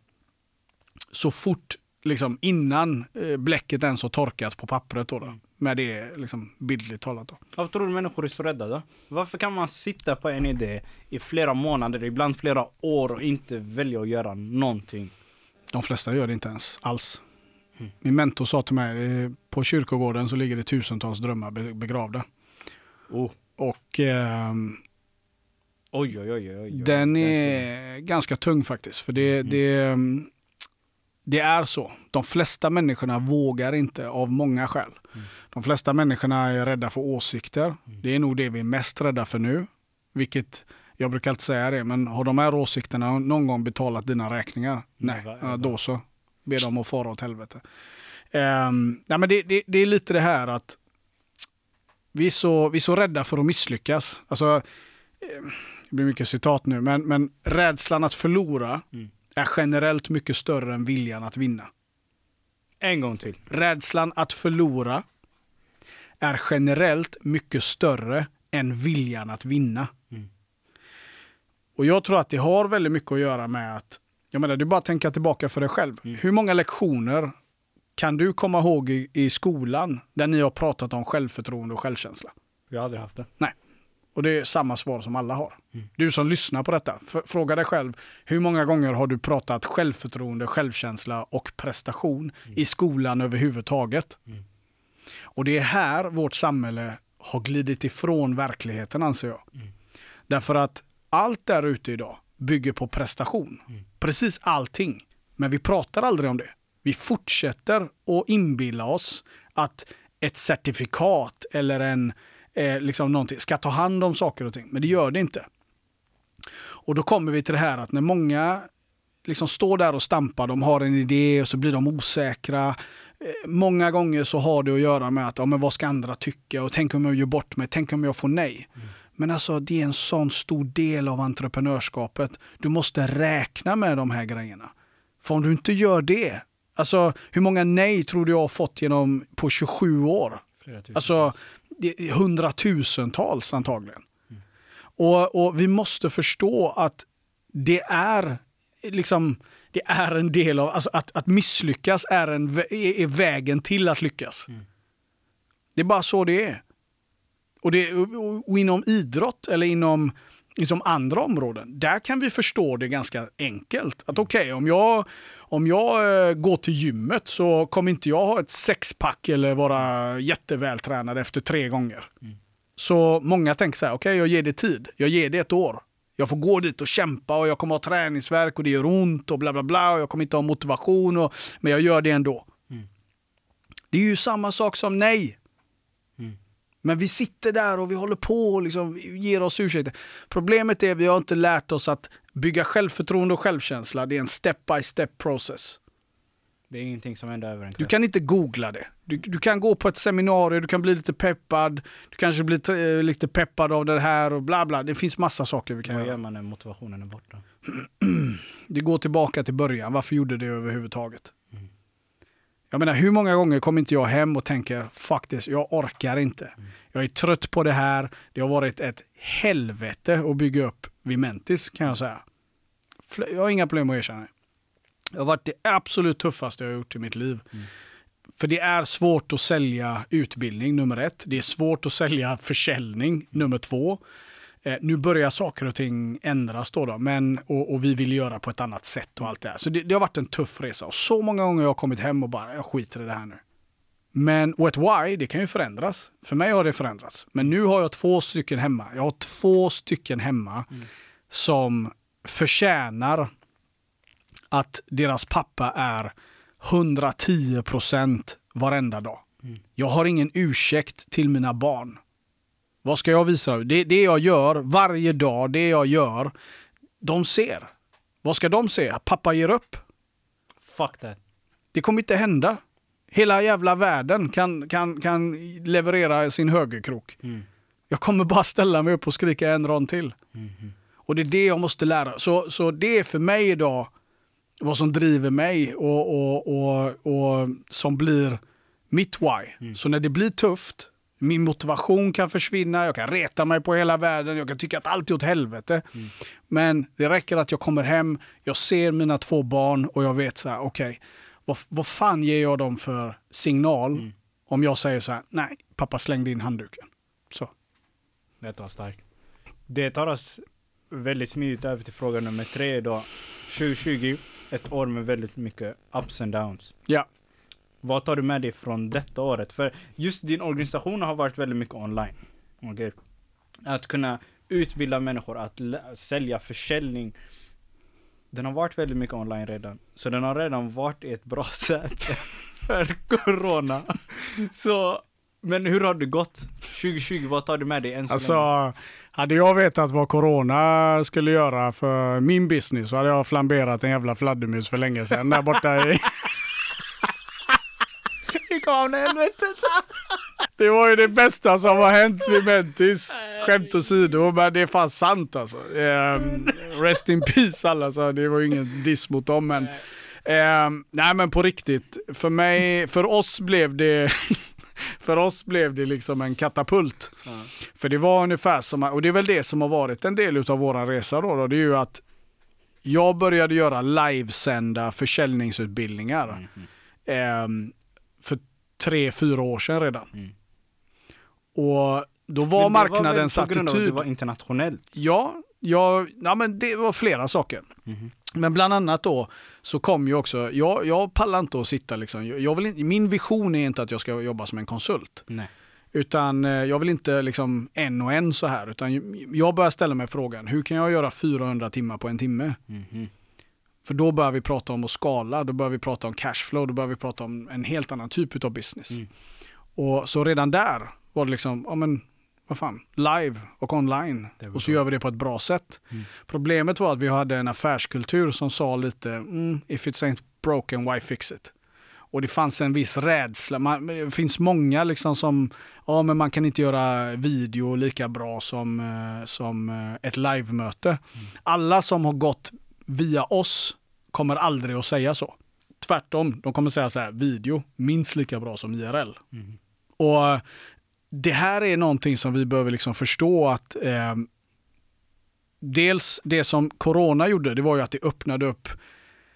så fort, liksom innan eh, bläcket ens har torkat på pappret. Då, då. Med det liksom bildligt talat. Då. Varför tror du människor är så rädda då? Varför kan man sitta på en idé i flera månader, ibland flera år och inte välja att göra någonting? De flesta gör det inte ens alls. Min mentor sa till mig, eh, på kyrkogården så ligger det tusentals drömmar be- begravda. Oh. Och ehm, Oj, oj, oj, oj. Den är ganska tung faktiskt. För det, det, det är så. De flesta människorna vågar inte av många skäl. De flesta människorna är rädda för åsikter. Det är nog det vi är mest rädda för nu. Vilket, jag brukar alltid säga det, men har de här åsikterna någon gång betalat dina räkningar? Nej, va- ja, då så. Be dem att fara åt helvete. Um, nej, men det, det, det är lite det här att vi är så, vi är så rädda för att misslyckas. Alltså, det blir mycket citat nu, men, men rädslan att förlora Mm. är generellt mycket större än viljan att vinna. En gång till. Rädslan att förlora är generellt mycket större än viljan att vinna. Mm. Och jag tror att det har väldigt mycket att göra med att, jag menar, det är bara att tänka tillbaka för dig själv. Mm. Hur många lektioner kan du komma ihåg i, i skolan där ni har pratat om självförtroende och självkänsla? Jag har aldrig haft det. Och det är samma svar som alla har. Du som lyssnar på detta, fråga dig själv, hur många gånger har du pratat självförtroende, självkänsla och prestation i skolan överhuvudtaget? Och det är här vårt samhälle har glidit ifrån verkligheten anser jag. Därför att allt där ute idag bygger på prestation. Precis allting. Men vi pratar aldrig om det. Vi fortsätter att inbilla oss att ett certifikat eller en, eh, liksom någonting, ska ta hand om saker och ting. Men det gör det inte. Och då kommer vi till det här att när många liksom står där och stampar, de har en idé och så blir de osäkra. Eh, många gånger så har det att göra med att, ja, men vad ska andra tycka och tänk om jag gör bort mig, tänk om jag får nej. Mm. Men alltså det är en sån stor del av entreprenörskapet. Du måste räkna med de här grejerna. För om du inte gör det, alltså hur många nej tror du jag har fått genom på 27 år? Alltså hundratusentals antagligen. Mm. Och, och vi måste förstå att det är liksom, det är en del av, alltså att, att misslyckas är, en, är, vägen till att lyckas. Mm. Det är bara så det är. Och, det, och inom idrott eller inom liksom andra områden, där kan vi förstå det ganska enkelt. Att okej, okay, om jag, om jag eh, går till gymmet så kommer inte jag ha ett sexpack eller vara jättevältränad efter tre gånger. Mm. Så många tänker så här, okej okay, jag ger det tid, jag ger det ett år. Jag får gå dit och kämpa och jag kommer ha träningsverk och det gör ont och bla bla bla och jag kommer inte ha motivation och, men jag gör det ändå. Mm. Det är ju samma sak som nej. Men vi sitter där och vi håller på och liksom ger oss ursäkter. Problemet är att vi har inte lärt oss att bygga självförtroende och självkänsla. Det är en step by step process. Det är ingenting som händer över en kväll. Du kan inte googla det. Du, du, kan gå på ett seminarium, du kan bli lite peppad. Du kanske blir äh, lite peppad av det här och bla bla. Det finns massa saker vi kan Vad göra. Vad gör man när motivationen är borta? det går tillbaka till början. Varför gjorde det överhuvudtaget? Jag menar, hur många gånger kommer inte jag hem och tänker faktiskt, jag orkar inte. Mm. Jag är trött på det här. Det har varit ett helvete att bygga upp Vimentis kan jag säga. Jag har inga problem att erkänna det. Det har varit det absolut tuffaste jag har gjort i mitt liv. Mm. För det är svårt att sälja utbildning, nummer ett. Det är svårt att sälja försäljning, mm. nummer två. Eh, nu börjar saker och ting ändras då, då men, och, och, vi vill göra på ett annat sätt och allt det här. Så det, det, har varit en tuff resa och så många gånger jag har kommit hem och bara, jag skiter i det här nu. Men och ett why, det kan ju förändras. För mig har det förändrats. Men nu har jag två stycken hemma. Jag har två stycken hemma mm. som förtjänar att deras pappa är 110 procent varenda dag. Mm. Jag har ingen ursäkt till mina barn. Vad ska jag visa? Det, det jag gör varje dag, det jag gör, de ser. Vad ska de se? Pappa ger upp? Fuck that. Det kommer inte hända. Hela jävla världen kan, kan, kan leverera sin högerkrok. Mm. Jag kommer bara ställa mig upp och skrika en rond till. Mm. Och det är det jag måste lära. Så, så det är för mig idag vad som driver mig och, och, och, och som blir mitt why. Mm. Så när det blir tufft, min motivation kan försvinna, jag kan reta mig på hela världen, jag kan tycka att allt är åt helvete. Mm. Men det räcker att jag kommer hem, jag ser mina två barn och jag vet så här, okej, okay, vad, vad fan ger jag dem för signal mm. om jag säger så här, nej, pappa slängde in handduken. Så. Det var starkt. Det tar oss väldigt smidigt över till fråga nummer tre då. 2020, ett år med väldigt mycket ups and downs. Ja. Vad tar du med dig från detta året? För just din organisation har varit väldigt mycket online. Okay. Att kunna utbilda människor, att sälja försäljning. Den har varit väldigt mycket online redan. Så den har redan varit ett bra sätt för corona. Så, men hur har det gått? 2020, vad tar du med dig än så Alltså, länge? Hade jag vetat vad corona skulle göra för min business så hade jag flamberat en jävla fladdermus för länge sedan där borta i helvetet. Det var ju det bästa som har hänt vid Mentis. Skämt åsido, men det är fan sant alltså. Um, rest in peace alla, så det var ju ingen diss mot dem. Men, um, nej men på riktigt, för mig, för oss blev det för oss blev det liksom en katapult. Mm. För det var ungefär som, och det är väl det som har varit en del av vår resa då, då, det är ju att jag började göra livesända försäljningsutbildningar. Mm. Um, tre, fyra år sedan redan. Mm. Och då var men marknadens var attityd... Det var internationellt? Ja, ja, ja men det var flera saker. Mm. Men bland annat då så kom ju också, jag, jag pallar inte att sitta liksom, jag vill, min vision är inte att jag ska jobba som en konsult. Nej. Utan eh, jag vill inte liksom en och en så här, utan jag börjar ställa mig frågan, hur kan jag göra 400 timmar på en timme? Mm. För då börjar vi prata om att skala, då börjar vi prata om cashflow, då börjar vi prata om en helt annan typ av business. Mm. Och så redan där var det liksom, ja men vad fan, live och online. Och så gör vi det på ett bra sätt. Mm. Problemet var att vi hade en affärskultur som sa lite, mm, if it's ain't broken, why fix it? Och det fanns en viss rädsla. Man, det finns många liksom som, ja men man kan inte göra video lika bra som, eh, som eh, ett livemöte. Alla som har gått via oss kommer aldrig att säga så. Tvärtom, de kommer säga så här, video minst lika bra som IRL. Mm. Och det här är någonting som vi behöver liksom förstå att eh, dels det som corona gjorde, det var ju att det öppnade upp,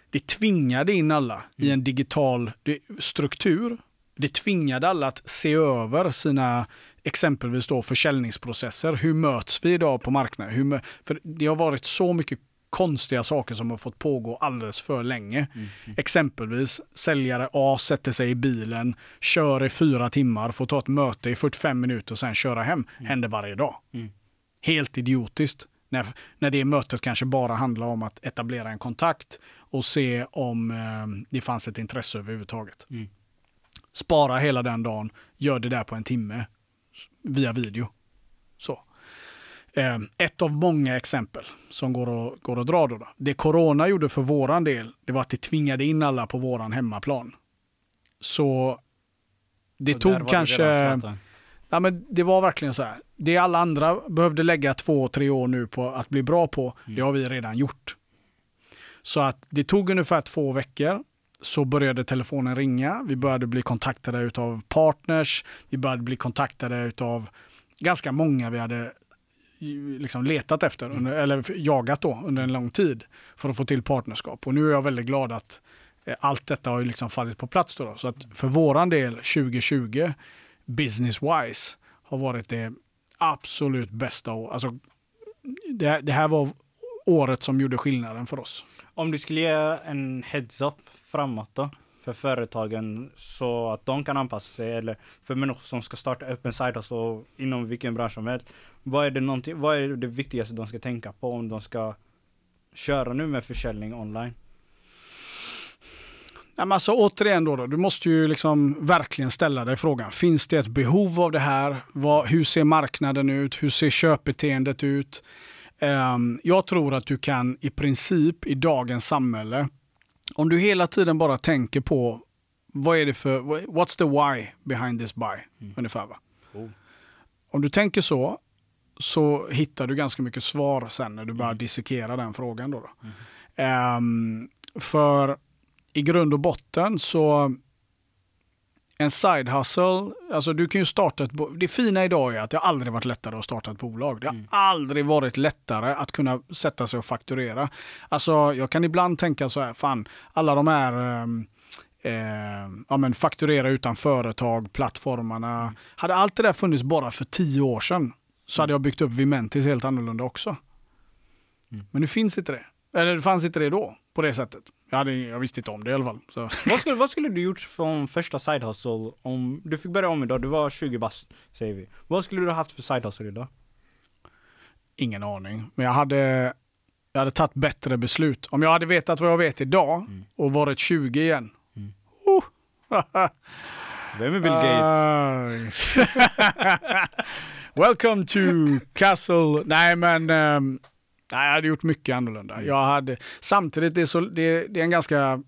det tvingade in alla i en digital struktur. Det tvingade alla att se över sina exempelvis då försäljningsprocesser. Hur möts vi idag på marknaden? Hur, för det har varit så mycket konstiga saker som har fått pågå alldeles för länge. Mm. Exempelvis säljare A sätter sig i bilen, kör i fyra timmar, får ta ett möte i 45 minuter och sen köra hem. Händer varje dag. Mm. Helt idiotiskt. När, när det mötet kanske bara handlar om att etablera en kontakt och se om eh, det fanns ett intresse överhuvudtaget. Mm. Spara hela den dagen, gör det där på en timme via video. Så. Eh, ett av många exempel som går att, går att dra då, då. Det corona gjorde för våran del, det var att det tvingade in alla på våran hemmaplan. Så det tog det kanske... Zlatan. Ja, men det var verkligen så här. Det alla andra behövde lägga två, tre år nu på att bli bra på, det har vi redan gjort. Så att det tog ungefär två veckor. Så började telefonen ringa. Vi började bli kontaktade av partners. Vi började bli kontaktade av ganska många vi hade liksom letat efter, under, eller jagat då under en lång tid för att få till partnerskap. Och nu är jag väldigt glad att eh, allt detta har ju liksom fallit på plats. Då, då. Så att för våran del 2020 business-wise har varit det absolut bästa året. Alltså, det, det här var året som gjorde skillnaden för oss. Om du skulle ge en heads-up framåt då, för företagen så att de kan anpassa sig, eller för människor som ska starta upp en side inom vilken bransch som helst. Vad är, det vad är det viktigaste de ska tänka på om de ska köra nu med försäljning online? Nej, men alltså, återigen då, då, du måste ju liksom verkligen ställa dig frågan. Finns det ett behov av det här? Vad, hur ser marknaden ut? Hur ser köpbeteendet ut? Ehm, jag tror att du kan i princip i dagens samhälle, om du hela tiden bara tänker på vad är det för, what's the why behind this buy? Ungefär va? Oh. Om du tänker så, så hittar du ganska mycket svar sen när du börjar dissekera den frågan. Då, då. Ehm, för i grund och botten så en side hustle, alltså du kan ju starta ett Det fina idag är att det har aldrig varit lättare att starta ett bolag. Det har Mm. aldrig varit lättare att kunna sätta sig och fakturera. Alltså jag kan ibland tänka så här, fan alla de här ehm, eh, ja, men fakturera utan företag, plattformarna. Hade allt det där funnits bara för tio år sedan så hade jag byggt upp Vimentis helt annorlunda också. Mm. Men nu finns inte det. Eller det fanns inte det då på det sättet. Jag, hade, jag visste inte om det i alla fall. Så. vad, skulle, vad skulle du gjort från första side hustle om du fick börja om idag? Du var 20 bast, säger vi. Vad skulle du ha haft för side hustle idag? Ingen aning. Men jag hade, jag hade tagit bättre beslut. Om jag hade vetat vad jag vet idag Mm. och varit 20 igen. Mm. Oh. Vem är Bill Gates? Welcome to Castle. Nej men, nej, jag hade gjort mycket annorlunda. Mm. Jag hade, samtidigt, det är, så, det, det är en ganska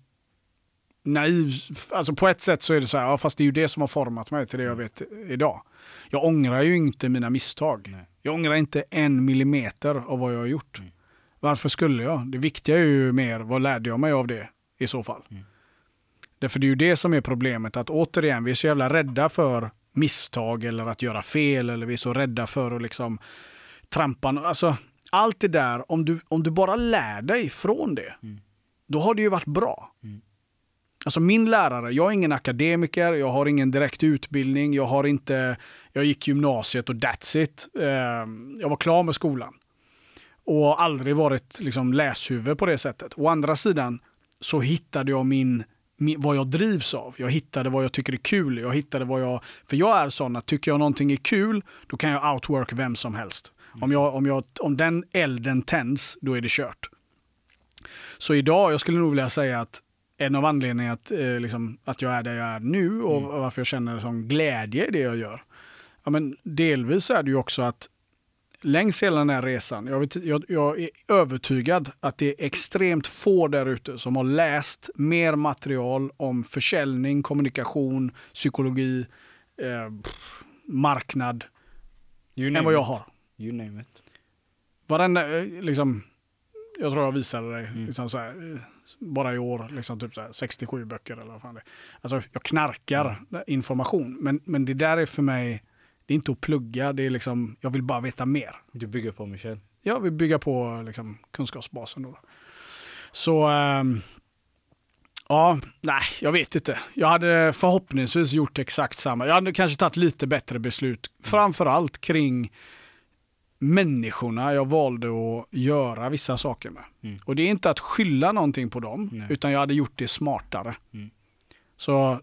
naiv, alltså på ett sätt så är det så här, ja, fast det är ju det som har format mig till det jag vet idag. Jag ångrar ju inte mina misstag. Nej. Jag ångrar inte en millimeter av vad jag har gjort. Mm. Varför skulle jag? Det viktiga är ju mer, vad lärde jag mig av det i så fall? Mm. Därför det är ju det som är problemet, att återigen, vi är så jävla rädda för misstag eller att göra fel eller vi är så rädda för att liksom trampa. Alltså, allt det där, om du, om du bara lär dig från det, Mm. då har det ju varit bra. Mm. Alltså min lärare, jag är ingen akademiker, jag har ingen direkt utbildning, jag har inte, jag gick gymnasiet och that's it. Ehm, Jag var klar med skolan. Och aldrig varit liksom läshuvud på det sättet. Å andra sidan så hittade jag min, vad jag drivs av. Jag hittade vad jag tycker är kul. Jag hittade vad jag, för jag är sån att tycker jag någonting är kul, då kan jag outwork vem som helst. Om, jag, om, jag, om den elden tänds, då är det kört. Så idag, jag skulle nog vilja säga att en av anledningarna att, eh, liksom, att jag är där jag är nu och varför jag känner sån glädje i det jag gör. Ja, men delvis är det ju också att längs hela den här resan, jag, vet, jag, jag är övertygad att det är extremt få där ute som har läst mer material om försäljning, kommunikation, psykologi, eh, marknad än vad jag it. har. You name it. Varenda, eh, liksom, jag tror jag visade dig, Mm. liksom så här, eh, bara i år, liksom typ så här, 67 böcker eller vad fan det är. Alltså jag knarkar information, men, men det där är för mig, det är inte att plugga, det är liksom, jag vill bara veta mer. Du bygger på mig själv. Jag vill bygga på liksom, kunskapsbasen. Då. Så, ehm, ja, nej, jag vet inte. Jag hade förhoppningsvis gjort exakt samma. Jag hade kanske tagit lite bättre beslut, framförallt kring människorna jag valde att göra vissa saker med. Mm. Och det är inte att skylla någonting på dem, Nej. utan jag hade gjort det smartare. Mm. Så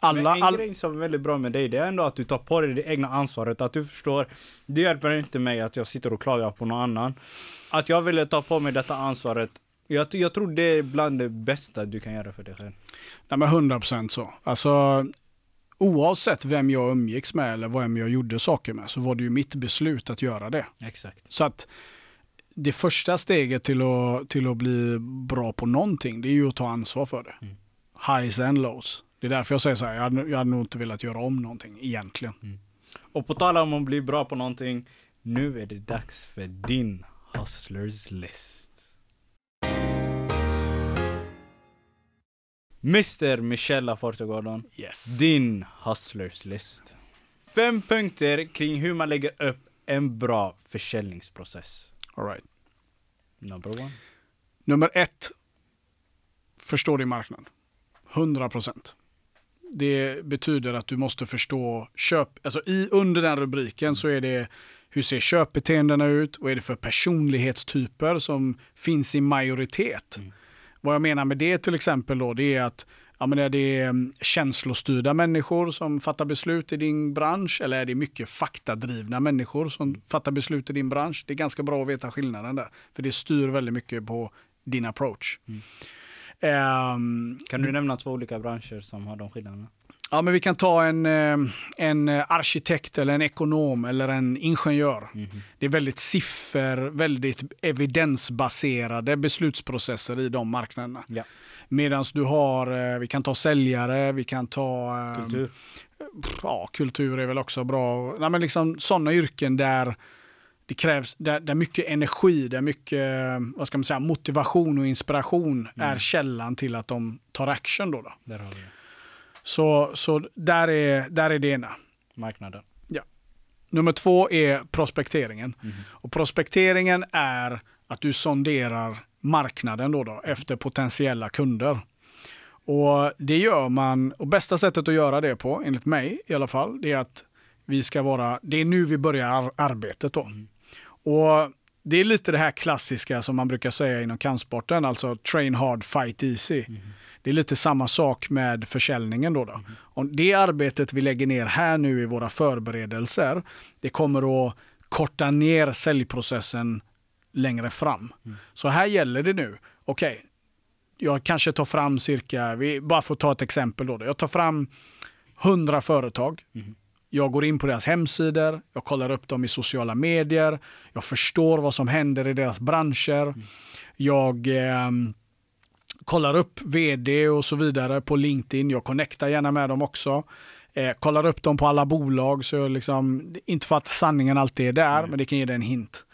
alla, Men en all, grej som är väldigt bra med dig, det är ändå att du tar på dig det egna ansvaret. Att du förstår, det hjälper inte mig att jag sitter och klagar på någon annan. Att jag ville ta på mig detta ansvaret. Jag, jag tror det är bland det bästa du kan göra för dig själv. Nej men 100% så. Alltså oavsett vem jag umgicks med eller vem jag gjorde saker med så var det ju mitt beslut att göra det. Exakt. Så att det första steget till att, till att bli bra på någonting det är ju att ta ansvar för det. Mm. Highs and lows. Det är därför jag säger så här, jag hade, jag hade nog inte velat göra om någonting egentligen. Och på tal om att bli bra på någonting, nu är det dags för din Hustlers list. Mr Michel Laporte Gordon, Yes. din Hustlers list. Fem punkter kring hur man lägger upp en bra försäljningsprocess. All right. Number one. Nummer ett. Förstå din marknad. 100 procent. Det betyder att du måste förstå köp. Alltså i, under den rubriken så är det hur ser köpbeteendena ut? Vad är det för personlighetstyper som finns i majoritet? Mm. Vad jag menar med det till exempel då, det är att ja, men är det mm, känslostyrda människor som fattar beslut i din bransch eller är det mycket faktadrivna människor som fattar beslut i din bransch? Det är ganska bra att veta skillnaden där, för det styr väldigt mycket på din approach. Mm. Ehm, Kan du nämna två olika branscher som har de skillnaderna? ja, men vi kan ta en, eh, en arkitekt eller en ekonom eller en ingenjör. Mhm. Det är väldigt siffer, väldigt evidensbaserade beslutsprocesser i de marknaderna. Ja. Medan du har, eh, vi kan ta säljare, vi kan ta eh, Kultur. ja, kultur är väl också bra. Nej, men liksom sådana yrken där det krävs, där, där mycket energi, där mycket vad ska man säga, motivation och inspiration är källan till att de tar action. Då, då. Där har vi. Så, så där, är, där är det ena. Marknaden. Nummer två är prospekteringen. Mhm. Och prospekteringen är att du sonderar marknaden då då, efter potentiella kunder. Och det gör man, och bästa sättet att göra det på, enligt mig i alla fall, det är att vi ska vara, det är nu vi börjar ar- arbetet då. Och det är lite det här klassiska som man brukar säga inom kampsporten, alltså train hard, fight easy. Det är lite samma sak med försäljningen då. då. Och det arbetet vi lägger ner här nu i våra förberedelser, det kommer att korta ner säljprocessen längre fram. Så här gäller det nu. Okej, jag kanske tar fram cirka, vi bara får ta ett exempel då. Jag tar fram 100 företag. Mhm. Jag går in på deras hemsidor, jag kollar upp dem i sociala medier, jag förstår vad som händer i deras branscher. Jag ehm, kollar upp vd och så vidare på LinkedIn. Jag connectar gärna med dem också. Eh, kollar upp dem på alla bolag. Så liksom, inte för att sanningen alltid är där, Nej. men det kan ge dig en hint.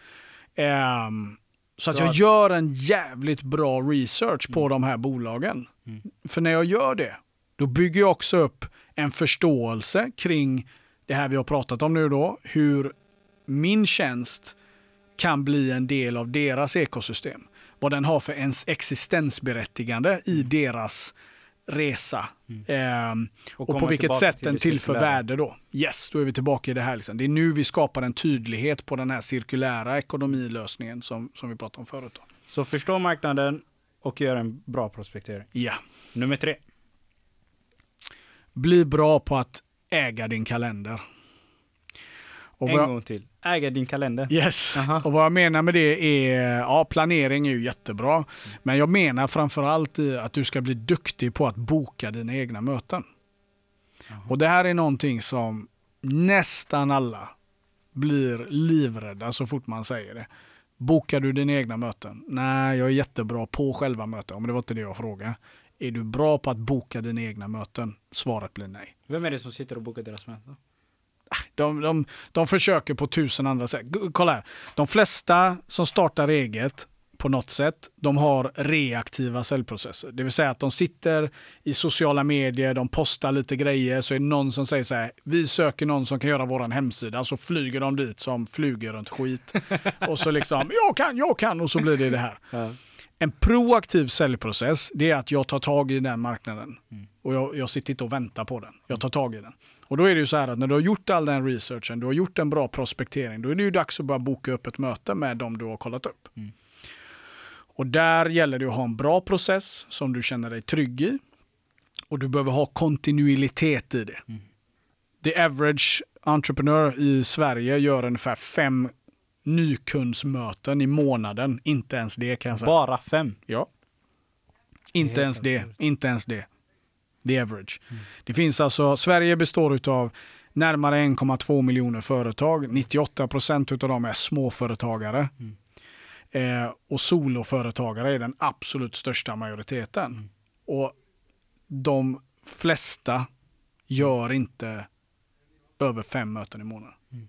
Ehm, så att jag gör en jävligt bra research på de här bolagen. Mm. För när jag gör det, då bygger jag också upp en förståelse kring det här vi har pratat om nu då. Hur min tjänst kan bli en del av deras ekosystem. Vad den har för ens existensberättigande i deras resa. Ehm, och, på komma vilket sätt till den tillför värde då. Yes, då är vi tillbaka i det här. Liksom. Det är nu vi skapar en tydlighet på den här cirkulära ekonomilösningen som, som vi pratade om förut. Då. Så förstå marknaden och gör en bra prospektering. Ja. Nummer tre. Bli bra på att äga din kalender. Och En jag, gång till. Äga din kalender. yes. Aha. och vad jag menar med det är, ja planering är ju jättebra. Men jag menar framförallt i att du ska bli duktig på att boka dina egna möten. Jaha. Och det här är någonting som nästan alla blir livrädda så fort man säger det. Bokar du dina egna möten? Nej, jag är jättebra på själva möten. Men det var inte det jag frågade. Är du bra på att boka dina egna möten? Svaret blir nej. Vem är det som sitter och bokar deras möten? De, de, de försöker på tusen andra sätt. Kolla här. De flesta som startar eget på något sätt, de har reaktiva säljprocesser. Det vill säga att de sitter i sociala medier, de postar lite grejer, så är det någon som säger så här, vi söker någon som kan göra våran hemsida, så flyger de dit som flyger runt skit. och så liksom, jag kan, jag kan, och så blir det det här. Ja. En proaktiv säljprocess, det är att jag tar tag i den marknaden. Och jag, jag sitter inte och väntar på den. Jag tar tag i den. Och då är det ju så här att när du har gjort all den researchen, du har gjort en bra prospektering, då är det ju dags att börja boka upp ett möte med dem du har kollat upp. Mm. Och där gäller det att ha en bra process som du känner dig trygg i. Och du behöver ha kontinuitet i det. Mm. The average entreprenör i Sverige gör ungefär fem nykundsmöten i månaden. Inte ens det kan jag säga. Bara fem. Ja. Inte ens det. Inte ens det. The average. Det finns alltså, Sverige består av närmare 1,2 miljoner företag. 98 procent av dem är småföretagare. Mm. Eh, och soloföretagare är den absolut största majoriteten. Mm. Och de flesta gör inte över fem möten i månaden. Mm.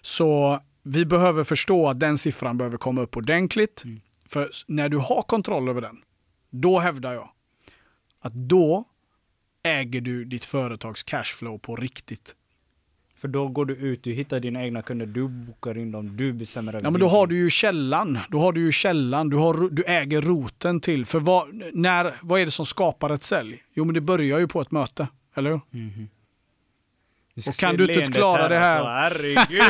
Så vi behöver förstå att den siffran behöver komma upp ordentligt. Mm. För när du har kontroll över den, då hävdar jag att då äger du ditt företags cashflow på riktigt. För då går du ut, du hittar dina egna kunder, du bokar in dem, du bestämmer över Ja, men då har du ju källan. Då har du ju källan. Du, har, du äger roten till. För vad, när, vad är det som skapar ett sälj? Jo, men det börjar ju på ett möte. Eller hur? Du ska Och kan du inte klara det här- Alltså, herregud!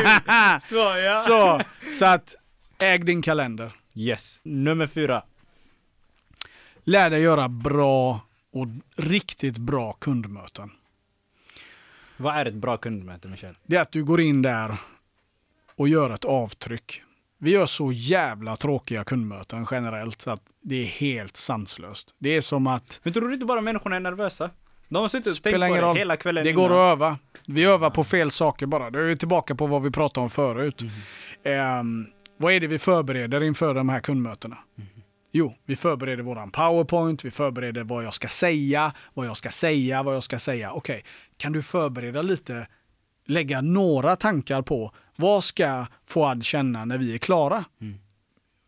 Så ja! Så, så att äg din kalender. Yes. Nummer fyra. Lär dig göra bra och riktigt bra kundmöten. Vad är ett bra kundmöte, Michel? Det är att du går in där och gör ett avtryck. Vi gör så jävla tråkiga kundmöten generellt så att det är helt sanslöst. Det är som att Men tror du inte bara människorna är nervösa? De har suttit och tänkt på det roll. hela kvällen det går innan. att öva. Vi övar på fel saker bara. Då är vi tillbaka på vad vi pratade om förut. Ehm, vad är det vi förbereder inför de här kundmötena? Jo, vi förbereder våran powerpoint, vi förbereder vad jag ska säga, vad jag ska säga, vad jag ska säga. Okej, kan du förbereda lite, lägga några tankar på vad ska Fouad känna när vi är klara? Mm.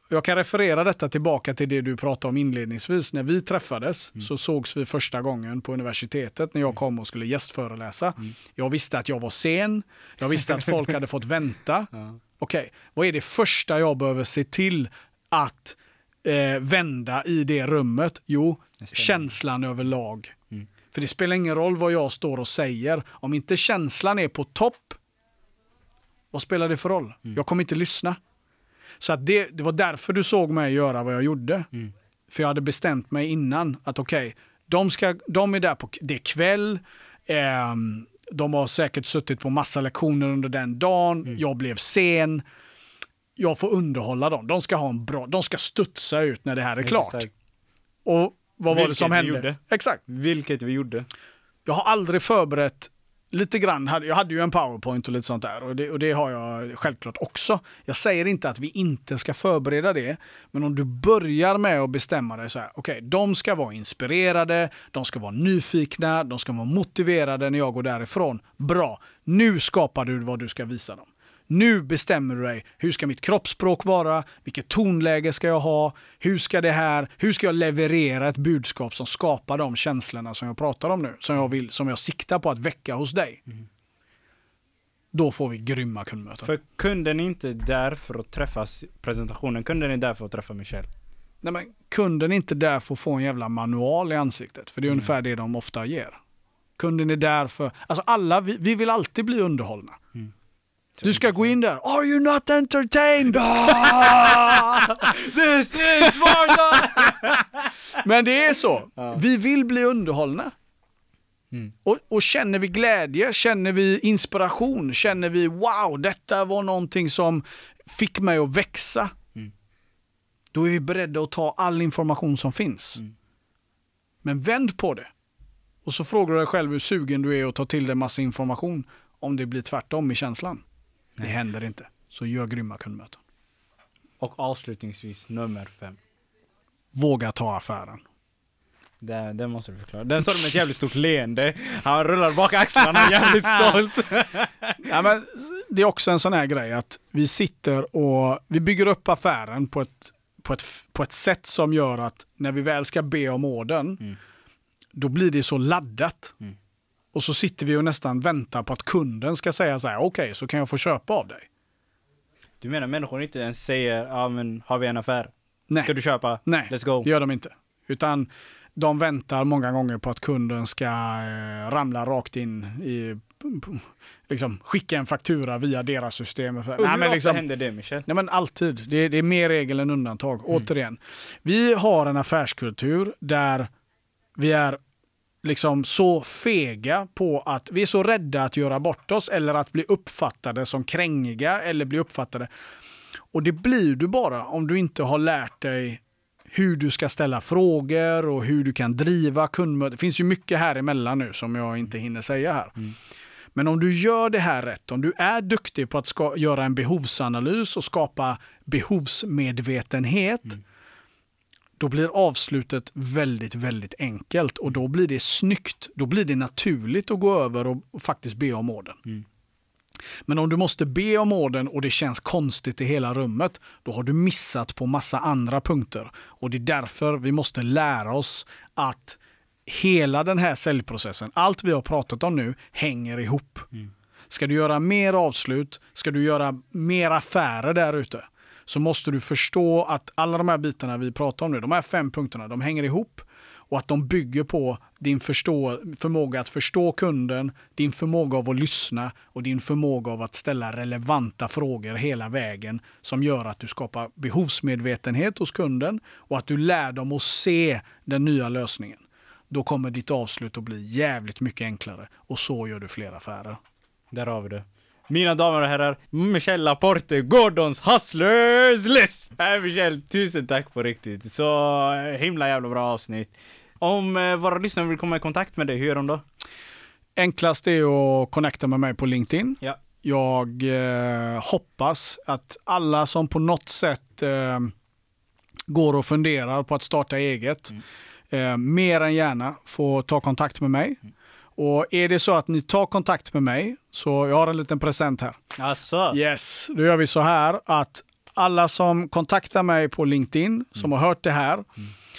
Jag kan referera detta tillbaka till det du pratade om inledningsvis. När vi träffades så sågs vi första gången på universitetet när jag kom och skulle gästföreläsa. Jag visste att jag var sen. Jag visste att folk hade fått vänta. Ja. Okej, vad är det första jag behöver se till att eh, vända i det rummet? Jo, Det känslan överlag. Mm. För det spelar ingen roll vad jag står och säger. Om inte känslan är på topp, vad spelar det för roll? Mm. Jag kommer inte lyssna. Så att det, det var därför du såg mig göra vad jag gjorde. Mm. För jag hade bestämt mig innan att okej, de, ska- de är där på, det är kväll, ehm, de har säkert suttit på massa lektioner under den dagen, Mm. jag blev sen. Jag får underhålla dem. De ska ha en bra, de ska studsa ut när det här är klart. Exakt. Och vad var det Vilket som hände? gjorde. Exakt. Vilket vi gjorde. Jag har aldrig förberett lite grann. Jag hade ju en powerpoint och lite sånt där och det, och det har jag självklart också. Jag säger inte att vi inte ska förbereda det, men om du börjar med att bestämma dig så här, okej, de ska vara inspirerade, de ska vara nyfikna, de ska vara motiverade när jag går därifrån. Bra, nu skapar du vad du ska visa dem. Nu bestämmer du dig, hur ska mitt kroppsspråk vara? Vilket tonläge ska jag ha? Hur ska det här, hur ska jag leverera ett budskap som skapar de känslorna som jag pratar om nu? Som jag, vill, som jag siktar på att väcka hos dig. Då får vi grymma kundmöten. För kunden är inte där för att träffas presentationen, kunden är där för att träffa Michel. Nej, men kunden är inte där för att få en jävla manual i ansiktet. För det är ungefär det de ofta ger. Kunden är där för, alltså alla, vi, vi vill alltid bli underhållna. Du ska gå in där, are you not entertained? This is Varda! Men det är så. Vi vill bli underhållna. Mm. Och, och känner vi glädje, känner vi inspiration, känner vi wow, detta var någonting som fick mig att växa. Mm. Då är vi beredda att ta all information som finns. Mm. Men vänd på det. Och så frågar du dig själv hur sugen du är att ta till dig massa information. om det blir tvärtom i känslan. Det Nej. händer inte. Så gör grymma kundmöten. Och avslutningsvis nummer fem. Våga ta affären. Det, det måste du förklara. Den sa du med ett jävligt stort leende. Han rullar bak axlarna jävligt stolt. Ja, men det är också en sån här grej att vi sitter och vi bygger upp affären på ett, på ett, på ett sätt som gör att när vi väl ska be om orden, Mm. då blir det så laddat. Mm. Och så sitter vi och nästan väntar på att kunden ska säga så här, okej, så kan jag få köpa av dig. Du menar människor inte ens säger, ja men har vi en affär? Nej, Ska du köpa? nej Let's go. det gör de inte. Utan de väntar många gånger på att kunden ska eh, ramla rakt in i, liksom skicka en faktura via deras system. Och Nej, hur men ofta liksom, händer det Michel? Nej men alltid. Det är, det är mer regel än undantag. Återigen. Vi har en affärskultur där vi är liksom så fega på att vi är så rädda att göra bort oss eller att bli uppfattade som krängiga eller bli uppfattade. Och det blir du bara om du inte har lärt dig hur du ska ställa frågor och hur du kan driva kundmöten. Det finns ju mycket här emellan nu som jag inte hinner säga här. Mm. Men om du gör det här rätt, om du är duktig på att ska, göra en behovsanalys och skapa behovsmedvetenhet, då blir avslutet väldigt, väldigt enkelt och då blir det snyggt. Då blir det naturligt att gå över och, faktiskt be om orden. Mm. Men om du måste be om orden och det känns konstigt i hela rummet, då har du missat på massa andra punkter. Och det är därför vi måste lära oss att hela den här säljprocessen, allt vi har pratat om nu, hänger ihop. Ska du göra mer avslut, ska du göra mer affärer där ute, så måste du förstå att alla de här bitarna vi pratar om nu, de här fem punkterna, de hänger ihop och att de bygger på din förstå, förmåga att förstå kunden, din förmåga av att lyssna och din förmåga av att ställa relevanta frågor hela vägen som gör att du skapar behovsmedvetenhet hos kunden och att du lär dem att se den nya lösningen. Då kommer ditt avslut att bli jävligt mycket enklare och så gör du fler affärer. Där har vi det. Mina damer och herrar, Michel Laporte, Gordons Hustlers List! Äh, Michel, tusen tack på riktigt. Så eh, himla jävla bra avsnitt. Om eh, våra lyssnare vill komma i kontakt med dig, hur gör de då? Enklast är att connecta med mig på LinkedIn. Ja. Jag eh, hoppas att alla som på något sätt eh, går och funderar på att starta eget, Mm. eh, mer än gärna får ta kontakt med mig. Och är det så att ni tar kontakt med mig, så jag har en liten present här. Alltså, Yes, då gör vi så här att alla som kontaktar mig på LinkedIn, som har hört det här,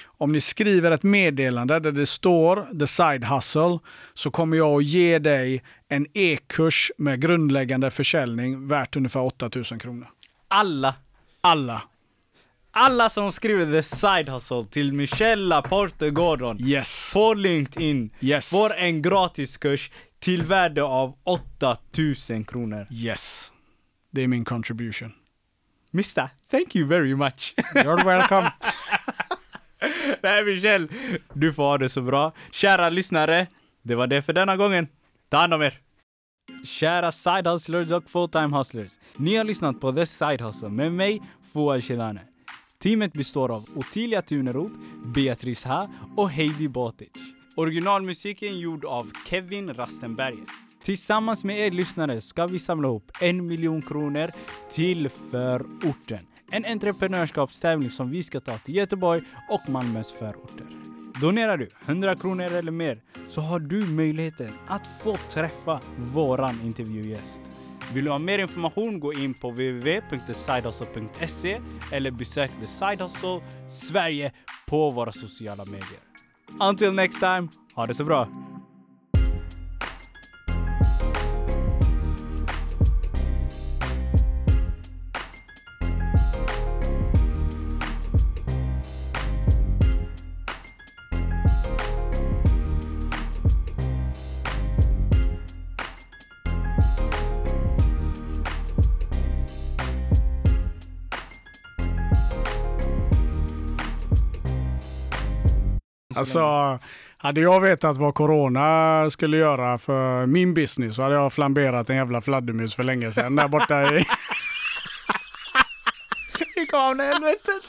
om ni skriver ett meddelande där det står the side hustle, så kommer jag att ge dig en e-kurs med grundläggande försäljning värt ungefär 8000 kronor. alla, Alla. Alla som skriver the side hustle till Michel Laporte Gordon Yes. på LinkedIn Yes. får en gratiskurs till värde av 8000 kronor. Yes. Det är min contribution. Mister, thank you very much. You're welcome. Nej Michel, du får ha det så bra. Kära lyssnare, det var det för denna gången. Ta hand om er. Kära side hustlers och full-time hustlers. Ni har lyssnat på The Side Hustle med mig, Fouad Shedane. Teamet består av Ottilia Tuneroth, Beatrice Ha och Heidi Botic. Originalmusiken gjord av Kevin Rastenberger. Tillsammans med er lyssnare ska vi samla ihop en miljon kronor till förorten. En entreprenörskapstävling som vi ska ta till Göteborg och Malmös förorter. Donerar du 100 kronor eller mer så har du möjligheten att få träffa våran intervjugäst. Vill du ha mer information gå in på www.thesidehustle.se eller besök The Side Hustle Sverige på våra sociala medier. Until next time, ha det så bra! Alltså, hade jag vetat vad corona skulle göra för min business så hade jag flamberat en jävla fladdermus för länge sedan där borta i... Kom det helvetet?